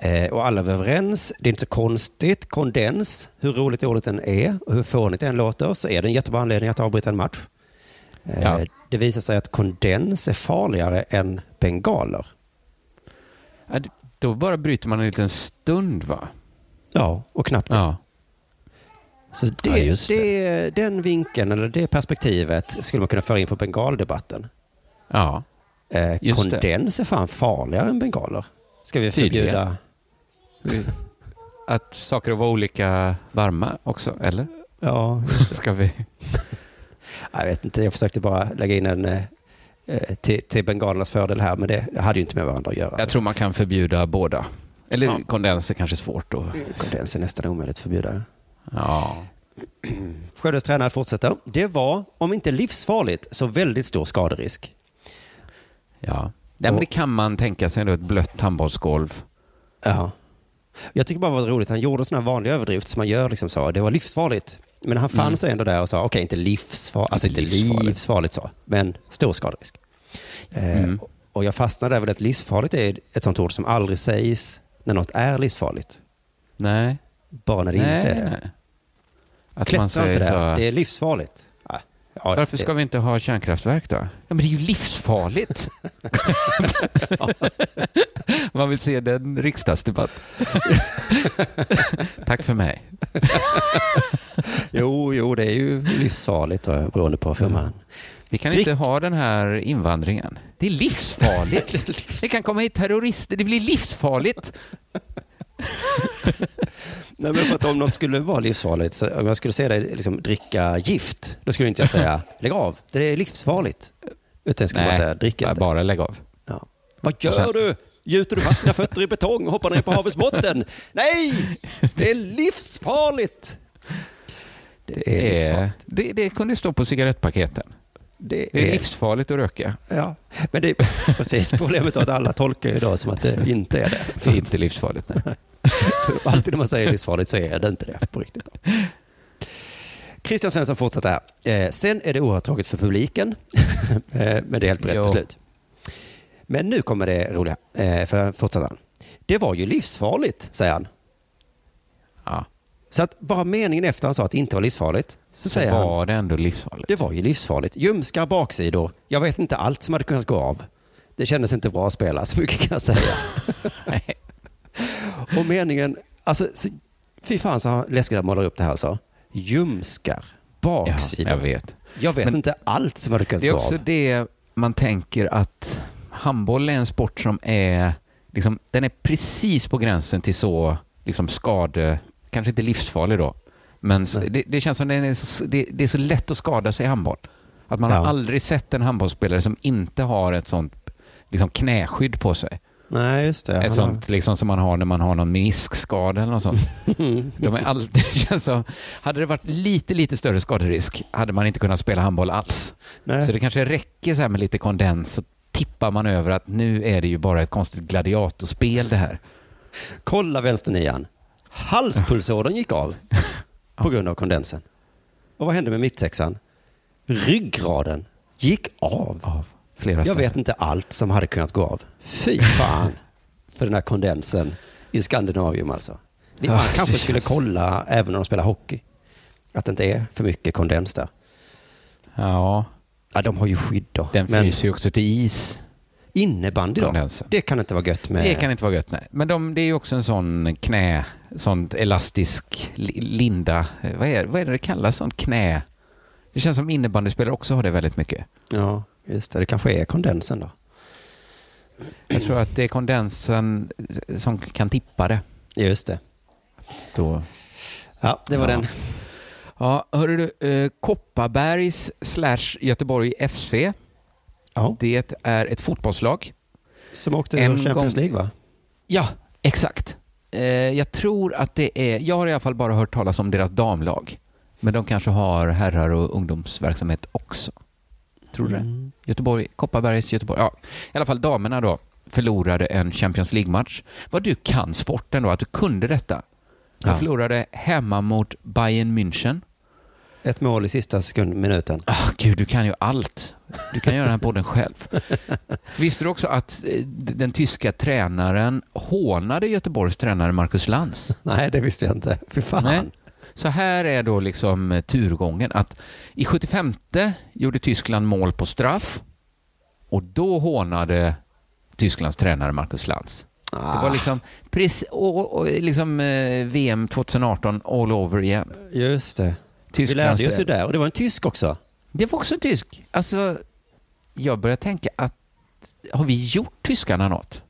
[SPEAKER 4] Eh, Och alla var överens. Det är inte så konstigt. Kondens, hur roligt ordet än är och hur fånigt det än låter, så är det en jättebra anledning att avbryta en match. Eh,
[SPEAKER 3] Ja.
[SPEAKER 4] Det visar sig att kondens är farligare än bengaler.
[SPEAKER 3] Ja, Då bara bryter man en liten stund va?
[SPEAKER 4] Ja, och knappt det.
[SPEAKER 3] Ja.
[SPEAKER 4] Så det,
[SPEAKER 3] Ja, just
[SPEAKER 4] det. den vinkeln, eller det perspektivet, skulle man kunna föra in på bengaldebatten.
[SPEAKER 3] Ja.
[SPEAKER 4] Eh,
[SPEAKER 3] Just det.
[SPEAKER 4] kondens är fan farligare än bengaler. Ska vi
[SPEAKER 3] Tydligen.
[SPEAKER 4] förbjuda?
[SPEAKER 3] Att saker var olika varma också, eller?
[SPEAKER 4] Ja, *laughs*
[SPEAKER 3] Ska vi? *laughs*
[SPEAKER 4] jag vet inte. Jag försökte bara lägga in en eh, till, till bengalernas fördel här, men det hade ju inte med varandra att göra.
[SPEAKER 3] Jag
[SPEAKER 4] så.
[SPEAKER 3] tror man kan förbjuda båda. Eller
[SPEAKER 4] Ja.
[SPEAKER 3] kondens är kanske svårt då.
[SPEAKER 4] Kondens är nästan omöjligt att förbjuda.
[SPEAKER 3] Ja.
[SPEAKER 4] Skövdes tränare fortsätter. Det var, om inte livsfarligt, så väldigt stor skaderisk.
[SPEAKER 3] Ja. ja men det kan man tänka sig då, ett blött handbollsgolv.
[SPEAKER 4] Ja. Jag tycker bara det var roligt, han gjorde sådana här vanliga överdrift som man gör, liksom så. Det var livsfarligt. Men han fann
[SPEAKER 3] Mm.
[SPEAKER 4] sig ändå där och sa, okej, inte livsfarligt, alltså inte
[SPEAKER 3] livsfarligt.
[SPEAKER 4] livsfarligt så, men stor skaderisk. Eh,
[SPEAKER 3] Mm.
[SPEAKER 4] Och jag fastnade där att livsfarligt är ett sånt ord som aldrig sägs när något är livsfarligt.
[SPEAKER 3] Nej.
[SPEAKER 4] Bara när det
[SPEAKER 3] nej,
[SPEAKER 4] inte är det.
[SPEAKER 3] nej. Att
[SPEAKER 4] Klättra inte där,
[SPEAKER 3] så.
[SPEAKER 4] det är livsfarligt. Ja, ja,
[SPEAKER 3] Varför
[SPEAKER 4] det-
[SPEAKER 3] ska vi inte ha kärnkraftverk då? Ja, men det är ju livsfarligt. *laughs* Man vill se den riksdagsdebatt. *laughs* Tack för mig.
[SPEAKER 4] Jo, jo, det är ju livsfarligt då, beroende på hur man...
[SPEAKER 3] Vi kan
[SPEAKER 4] Drick.
[SPEAKER 3] inte ha den här invandringen. Det är livsfarligt. *laughs* Det kan komma hit terrorister. Det blir livsfarligt. *laughs*
[SPEAKER 4] Nej, men för att om något skulle vara livsfarligt, så om jag skulle säga dig liksom, dricka gift, då skulle inte jag säga *laughs* lägg av, det är livsfarligt. Utan jag skulle bara säga drick inte.
[SPEAKER 3] bara lägg av.
[SPEAKER 4] Ja. Vad gör
[SPEAKER 3] sen-
[SPEAKER 4] du? Gjuter du fast dina fötter i betong och hoppar ner på havets botten? Nej, det är livsfarligt. Det är
[SPEAKER 3] Det, är, det, det kunde stå på cigarettpaketen.
[SPEAKER 4] Det
[SPEAKER 3] Det är
[SPEAKER 4] är,
[SPEAKER 3] livsfarligt att röka.
[SPEAKER 4] ja. Men det är *laughs* precis problemet är att alla tolkar då som att det inte är det.
[SPEAKER 3] Det är inte livsfarligt. Nej. *laughs*
[SPEAKER 4] Alltid när man säger livsfarligt så är det inte det på riktigt. Christian Svensson fortsätter här. Eh, sen är det oerhört tråkigt för publiken, *laughs* eh, men det är helt rätt beslut. Men nu kommer det roliga, eh, för fortsätter han. Det var ju livsfarligt, säger han.
[SPEAKER 3] Ja.
[SPEAKER 4] Så att bara meningen efter han sa att det inte var livsfarligt, så,
[SPEAKER 3] Så
[SPEAKER 4] säger han,
[SPEAKER 3] var det ändå livsfarligt.
[SPEAKER 4] det var ju livsfarligt. Ljumskar baksidor, jag vet inte allt som hade kunnat gå av. Det kändes inte bra att spela, *laughs* så mycket kan jag säga. Och meningen, alltså, så, fy fan så Läskigt målar upp det här så. Ljumskar,
[SPEAKER 3] Ja,
[SPEAKER 4] baksidor.
[SPEAKER 3] jag vet.
[SPEAKER 4] Jag vet
[SPEAKER 3] Men-
[SPEAKER 4] inte allt som hade kunnat
[SPEAKER 3] Det är
[SPEAKER 4] gå
[SPEAKER 3] också
[SPEAKER 4] av.
[SPEAKER 3] det man tänker att handboll är en sport som är, liksom, den är precis på gränsen till så liksom skade, kanske inte livsfarlig då, men det, det känns som det är, så, det, det är så lätt att skada sig i handboll. Att man
[SPEAKER 4] Ja.
[SPEAKER 3] har aldrig sett en handbollsspelare som inte har ett sånt liksom knäskydd på sig.
[SPEAKER 4] Nej, just det.
[SPEAKER 3] Ett sånt liksom som man har när man har någon meniskskada eller något sånt. *laughs* De är alltid, *laughs* känns som, hade det varit lite, lite större skaderisk hade man inte kunnat spela handboll alls.
[SPEAKER 4] Nej.
[SPEAKER 3] Så det kanske räcker så här med lite kondens så tippar man över att nu är det ju bara ett konstigt gladiatorspel det här.
[SPEAKER 4] Kolla vänsternian. Halspulsådern gick av på grund av kondensen. Och vad hände med mittsexan? Ryggraden Gick av.
[SPEAKER 3] av flera
[SPEAKER 4] Jag vet inte allt som hade kunnat gå av. Fy fan för den här kondensen i Skandinavium alltså. Man
[SPEAKER 3] Ja,
[SPEAKER 4] kanske skulle kolla även när de spelar hockey. Att det inte är för mycket kondens där.
[SPEAKER 3] Ja,
[SPEAKER 4] Ja, de har ju skydd då.
[SPEAKER 3] den
[SPEAKER 4] Men
[SPEAKER 3] fryser ju också till is.
[SPEAKER 4] innebandy då?
[SPEAKER 3] kondensen.
[SPEAKER 4] Det kan inte vara gött med...
[SPEAKER 3] Det kan inte vara gött, nej. Men de, det är ju också en sån knä, sånt elastisk li- linda. Eh, Vad är, vad är det det kallas? Sånt knä? Det känns som innebandyspelare också har det väldigt mycket.
[SPEAKER 4] Ja, just det. Det kanske är kondensen då.
[SPEAKER 3] Jag tror att det är kondensen som kan tippa det.
[SPEAKER 4] Just det.
[SPEAKER 3] Då.
[SPEAKER 4] Ja, det var
[SPEAKER 3] Ja.
[SPEAKER 4] den.
[SPEAKER 3] Ja, hörru du, eh, Kopparbergs slash Göteborg FC.
[SPEAKER 4] Ja,
[SPEAKER 3] Det är ett fotbollslag.
[SPEAKER 4] som åkte ur Champions
[SPEAKER 3] gång-
[SPEAKER 4] League va?
[SPEAKER 3] Ja, exakt. Eh, jag tror att det är, jag har i alla fall bara hört talas om deras damlag. Men de kanske har herrar och ungdomsverksamhet också. Tror du det?
[SPEAKER 4] Mm.
[SPEAKER 3] Göteborg, Kopparbergs Göteborg. Ja, i alla fall damerna då förlorade en Champions League-match. Vad du kan sporten då, att du kunde detta. De
[SPEAKER 4] Ja.
[SPEAKER 3] förlorade hemma mot Bayern München.
[SPEAKER 4] Ett mål i sista sekund, minuten.
[SPEAKER 3] Ah, gud, du kan ju allt. Du kan göra den här podden själv. Visste du också att eh, den tyska tränaren hånade Göteborgs tränare Marcus Lantz? *laughs*
[SPEAKER 4] Nej, det visste jag inte. Fy fan.
[SPEAKER 3] Nej. Så här är då liksom eh, turgången att i 75 gjorde Tyskland mål på straff och då hånade Tysklands tränare Marcus Lantz. Det var
[SPEAKER 4] Ah,
[SPEAKER 3] liksom, precis, och, och, liksom eh, VM 2018 all over igen.
[SPEAKER 4] just det. Vi
[SPEAKER 3] Tysklands
[SPEAKER 4] lärde oss ju där. Och det var en tysk också.
[SPEAKER 3] Det var också en tysk. Alltså, jag börjar tänka att har vi gjort tyskarna något?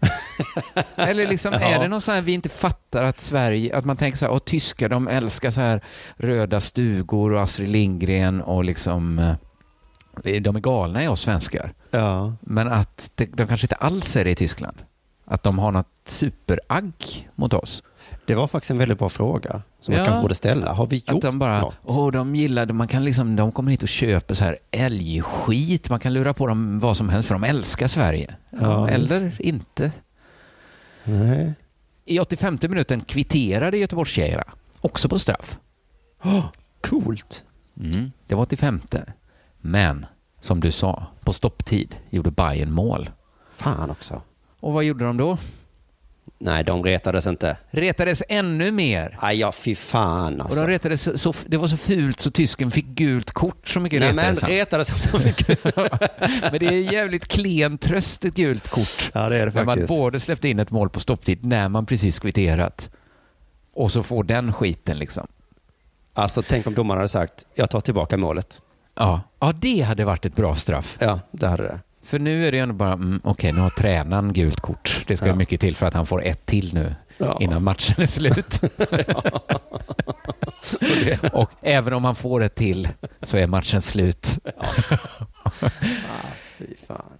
[SPEAKER 3] *laughs* Eller liksom, är
[SPEAKER 4] Ja.
[SPEAKER 3] det någon sån här vi inte fattar att Sverige, att man tänker så här, åh tyskar de älskar så här röda stugor och Astrid Lindgren och liksom, eh, de är galna i oss svenskar.
[SPEAKER 4] Ja.
[SPEAKER 3] Men att de kanske inte alls är det i Tyskland. Att de har något superagg mot oss.
[SPEAKER 4] Det var faktiskt en väldigt bra fråga som man
[SPEAKER 3] Ja.
[SPEAKER 4] kanske borde ställa. Har vi
[SPEAKER 3] Att
[SPEAKER 4] gjort
[SPEAKER 3] de bara,
[SPEAKER 4] något?
[SPEAKER 3] åh de gillade, man kan liksom, de kommer hit och köper så här älgskit, man kan lura på dem vad som helst för de älskar Sverige. Ja, eller inte.
[SPEAKER 4] Nej.
[SPEAKER 3] I 85 minuten kvitterade Göteborgstjejerna, också på straff.
[SPEAKER 4] Coolt.
[SPEAKER 3] Mm, det var 85. Men, som du sa, på stopptid gjorde Bayern mål.
[SPEAKER 4] Fan också.
[SPEAKER 3] Och vad gjorde de då?
[SPEAKER 4] Nej, de retades inte.
[SPEAKER 3] Retades ännu mer.
[SPEAKER 4] Aj, ja, fy fan
[SPEAKER 3] Och
[SPEAKER 4] alltså.
[SPEAKER 3] de retades så, det var så fult så tysken fick gult kort så mycket
[SPEAKER 4] Nej, men
[SPEAKER 3] retades han.
[SPEAKER 4] retades så mycket. *laughs*
[SPEAKER 3] Men det är jävligt klen tröst, ett gult kort.
[SPEAKER 4] Ja, det är det
[SPEAKER 3] När man
[SPEAKER 4] faktiskt.
[SPEAKER 3] både släppte in ett mål på stopptid när man precis kvitterat och så får den skiten liksom.
[SPEAKER 4] Alltså, tänk om domaren hade sagt, jag tar tillbaka målet.
[SPEAKER 3] Ja, ja det hade varit ett bra straff.
[SPEAKER 4] Ja, det hade det.
[SPEAKER 3] För nu är det ändå bara, mm, okej, nu har tränaren gult kort. Det ska
[SPEAKER 4] Ja.
[SPEAKER 3] mycket till för att han får ett till nu
[SPEAKER 4] Ja.
[SPEAKER 3] innan matchen är slut. *laughs* *laughs* och även om han får ett till så är matchen slut.
[SPEAKER 4] Fy fan.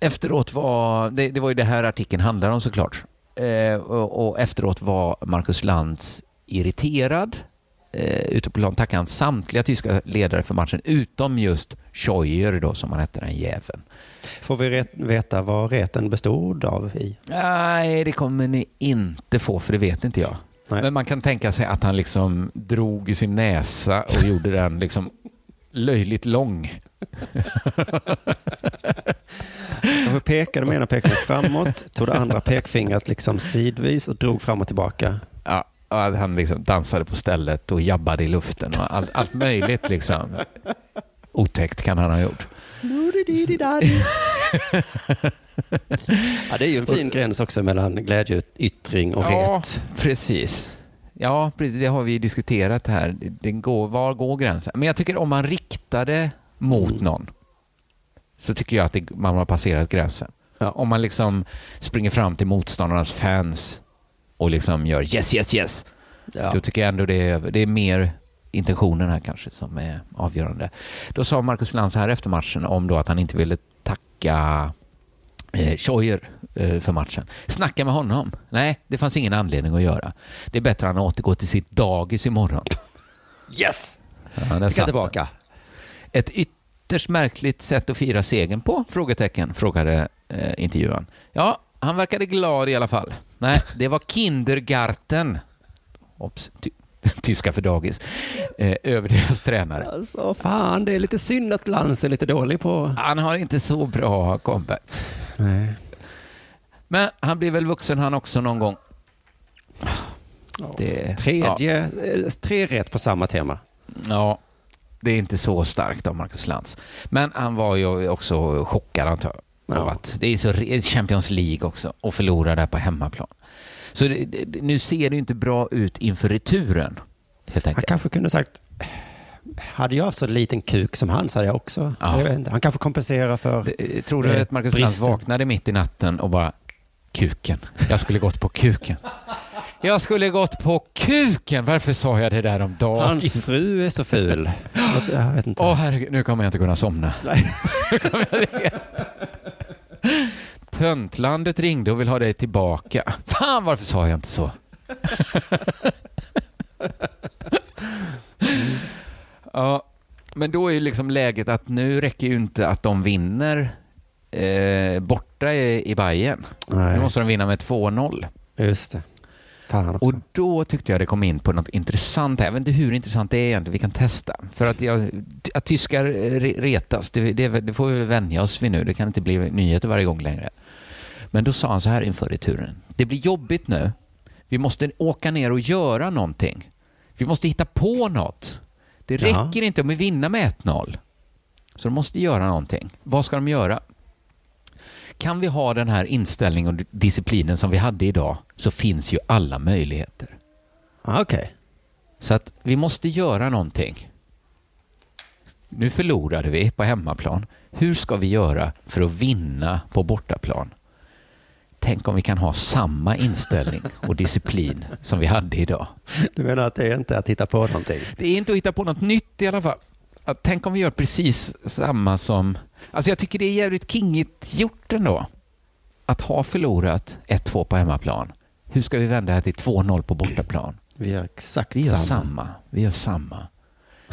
[SPEAKER 3] Efteråt var, det, det var ju det här artikeln handlar om såklart. Eh, och, och efteråt var Marcus Lantz irriterad. Eh, ute på plan tackade han samtliga tyska ledare för matchen, utom just Scheuer då, som han hette, den jäveln.
[SPEAKER 4] Får vi veta vad reten bestod av i?
[SPEAKER 3] Nej, det kommer ni inte få, för det vet inte jag.
[SPEAKER 4] Nej.
[SPEAKER 3] Men man kan tänka sig att han liksom drog i sin näsa och gjorde den liksom löjligt lång. *laughs*
[SPEAKER 4] Jag pekade med ena pekfingret framåt, tog det andra pekfingret liksom sidvis och drog fram och tillbaka.
[SPEAKER 3] Ja, han liksom dansade på stället och jabbade i luften och allt, allt möjligt liksom. Otäckt kan han ha gjort.
[SPEAKER 4] Ja, det är ju en fin gräns också mellan glädjeyttring och
[SPEAKER 3] ja,
[SPEAKER 4] ret.
[SPEAKER 3] precis. Ja, precis. Det har vi diskuterat här. Det, det går, var går gränsen? Men jag tycker om man riktar det mot
[SPEAKER 4] Mm.
[SPEAKER 3] någon så tycker jag att det, man har passerat gränsen.
[SPEAKER 4] Ja.
[SPEAKER 3] Om man liksom springer fram till motståndarnas fans och liksom gör yes, yes, yes.
[SPEAKER 4] Ja.
[SPEAKER 3] Då tycker jag ändå det är, det är mer intentionen här kanske som är avgörande. Då sa Marcus Lantz här efter matchen om då att han inte ville tacka eh, Scheuer eh, för matchen. Snacka med honom. Nej, det fanns ingen anledning att göra. Det är bättre att han återgår till sitt dagis imorgon.
[SPEAKER 4] Yes!
[SPEAKER 3] Ja, den.
[SPEAKER 4] tillbaka.
[SPEAKER 3] Ett ytterst märkligt sätt att fira segern på? Frågetecken, frågade eh, intervjuaren. Ja, han verkade glad i alla fall. Nej, det var Kindergarten. Ops, ty- *laughs* tyska för dagis, eh, över deras tränare.
[SPEAKER 4] Alltså, fan, det är lite synd att Lantz är lite dålig på...
[SPEAKER 3] Han har inte så bra comeback.
[SPEAKER 4] Nej.
[SPEAKER 3] Men han blir väl vuxen han också någon gång. Det, ja,
[SPEAKER 4] Tredje, eh, tre rätt på samma tema.
[SPEAKER 3] ja, det är inte så starkt av Marcus Lantz. Men han var ju också chockad antar jag.
[SPEAKER 4] Ja.
[SPEAKER 3] det är så Champions League också och förlora där på hemmaplan. Så det, det, nu ser det inte bra ut inför returen. Helt
[SPEAKER 4] Han kanske kunde sagt, hade jag haft så liten kuk som han så hade jag också.
[SPEAKER 3] Ja.
[SPEAKER 4] Jag. Han kanske kompenserar för...
[SPEAKER 3] Det- Tror du
[SPEAKER 4] Eh,
[SPEAKER 3] att Marcus Lantz vaknade mitt i natten och bara kuken. Jag skulle gått på kuken. Jag skulle gått på kuken. Varför sa jag det där om dagen?
[SPEAKER 4] Hans fru är så ful. *gasps* Jag vet inte.
[SPEAKER 3] Åh herregud, nu kommer jag inte kunna somna.
[SPEAKER 4] Nej. *laughs*
[SPEAKER 3] Töntlandet ringde och vill ha dig tillbaka. Fan, varför sa jag inte så? *laughs* ja, men då är ju liksom läget att nu räcker ju inte att de vinner eh, borta i, i Bayern. Nu
[SPEAKER 4] Nej,
[SPEAKER 3] måste de vinna med 2-0.
[SPEAKER 4] just det.
[SPEAKER 3] Och då tyckte jag det kom in på något intressant. här. Jag vet inte hur intressant det är egentligen. Vi kan testa. För att, jag, att tyskar eh, re- retas, det, det, det får vi vänja oss vid nu. Det kan inte bli nyheter varje gång längre. Men då sa han så här inför returen. Det blir jobbigt nu. Vi måste åka ner och göra någonting. Vi måste hitta på något. Det
[SPEAKER 4] Ja.
[SPEAKER 3] räcker inte om vi vinner med 1-0. Så de måste göra någonting. Vad ska de göra? Kan vi ha den här inställningen och disciplinen som vi hade idag så finns ju alla möjligheter.
[SPEAKER 4] Ah, Okej.
[SPEAKER 3] Så att vi måste göra någonting. Nu förlorade vi på hemmaplan. Hur ska vi göra för att vinna på bortaplan? Tänk om vi kan ha samma inställning och disciplin som vi hade idag.
[SPEAKER 4] Du menar att det är inte att hitta på någonting?
[SPEAKER 3] Det är inte att hitta på något nytt i alla fall. Tänk om vi gör precis samma som... Alltså jag tycker det är jävligt kingigt gjort ändå. Att ha förlorat 1-2 på hemmaplan. Hur ska vi vända det här till 2-0 på bortaplan?
[SPEAKER 4] Vi gör exakt
[SPEAKER 3] Vi gör
[SPEAKER 4] samma.
[SPEAKER 3] samma. Vi gör samma.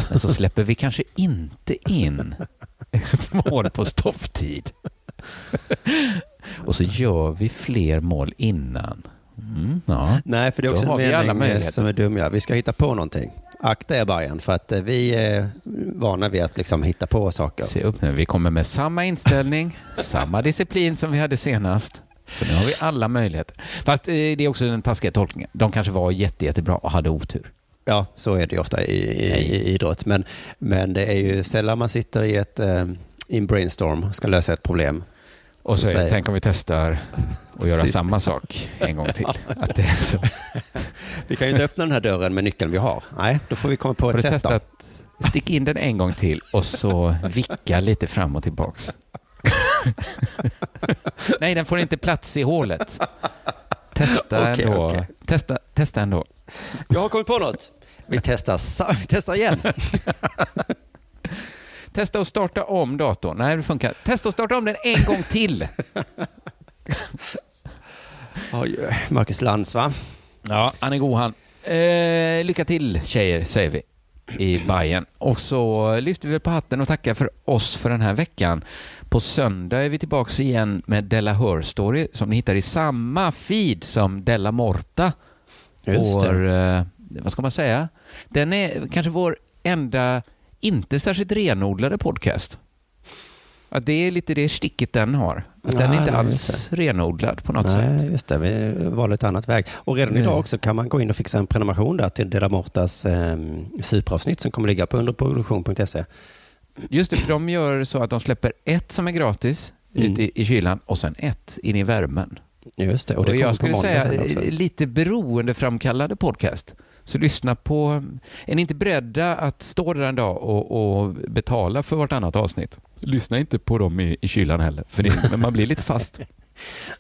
[SPEAKER 3] Men så släpper vi kanske inte in ett mål på stofftid. Och så gör vi fler mål innan. Mm, ja.
[SPEAKER 4] Nej, för det är också en mening eh,
[SPEAKER 3] möjligheter.
[SPEAKER 4] som är dum. Ja. Vi ska hitta på någonting. Akta er Bajen, för att eh, vi är vana vid att liksom hitta på saker.
[SPEAKER 3] Se upp nu, vi kommer med samma inställning, *laughs* samma disciplin som vi hade senast. Så nu har vi alla möjligheter. Fast eh, det är också den taskiga tolkningen. De kanske var jätte, jättebra och hade otur.
[SPEAKER 4] Ja, så är det ju ofta i, i, i idrott. Men, men det är ju sällan man sitter i, ett, i en brainstorm och ska lösa ett problem.
[SPEAKER 3] Och så,
[SPEAKER 4] Så säger-
[SPEAKER 3] tänk om vi testar *laughs* att göra samma sak en gång till. *laughs* Att det är så. *laughs*
[SPEAKER 4] Vi kan ju inte öppna den här dörren med nyckeln vi har. Nej, då får vi komma på
[SPEAKER 3] Har
[SPEAKER 4] ett sätt då.
[SPEAKER 3] testat? Stick in den en gång till och så vicka lite fram och tillbaks. Nej, den får inte plats i hålet. Testa
[SPEAKER 4] Okej,
[SPEAKER 3] ändå.
[SPEAKER 4] okej.
[SPEAKER 3] Testa, testa ändå.
[SPEAKER 4] Jag har kommit på något. Vi testar, vi testar igen.
[SPEAKER 3] Testa att starta om datorn. Nej, det funkar. Testa att starta om den en gång till. *laughs*
[SPEAKER 4] Oj, Marcus Lantz va?
[SPEAKER 3] Ja, han är god han. Eh, lycka till tjejer, säger vi i Bayern. Och så lyfter vi på hatten och tackar för oss för den här veckan. På söndag är vi tillbaka igen med Della Hör Story som ni hittar i samma feed som Della Morta.
[SPEAKER 4] Just det.
[SPEAKER 3] Vår, eh, vad ska man säga? Den är kanske vår enda inte särskilt renodlade podcast. Ja, det är lite det sticket den har. Att den är inte
[SPEAKER 4] nej,
[SPEAKER 3] alls
[SPEAKER 4] just
[SPEAKER 3] renodlad på något sätt.
[SPEAKER 4] Nej, just det. Vi valde ett annat väg. Och redan
[SPEAKER 3] Mm.
[SPEAKER 4] idag också kan man gå in och fixa en prenumeration där till Dela Mortas eh, superavsnitt som kommer ligga på underproduktion.se.
[SPEAKER 3] Just det, för de gör så att de släpper ett som är gratis
[SPEAKER 4] Mm.
[SPEAKER 3] ut i, i kylan och sen ett in i värmen.
[SPEAKER 4] Just det. Och
[SPEAKER 3] Och
[SPEAKER 4] det kommer
[SPEAKER 3] jag
[SPEAKER 4] på
[SPEAKER 3] skulle
[SPEAKER 4] måndag
[SPEAKER 3] säga
[SPEAKER 4] också.
[SPEAKER 3] lite beroendeframkallande podcast. Så lyssna på... Är ni inte beredda att stå där en dag och, och betala för vartannat avsnitt? Lyssna inte på dem i, i kylan heller, för det, man blir lite fast. *laughs*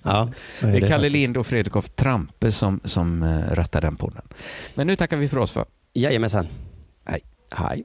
[SPEAKER 4] Ja, är
[SPEAKER 3] Det
[SPEAKER 4] det,
[SPEAKER 3] är Kalle
[SPEAKER 4] faktiskt.
[SPEAKER 3] Lind och Fredrik af Trampe som, som uh, rattar den podden. Men nu tackar vi för oss. Va?
[SPEAKER 4] Jajamensan.
[SPEAKER 3] Hej.
[SPEAKER 4] Hej.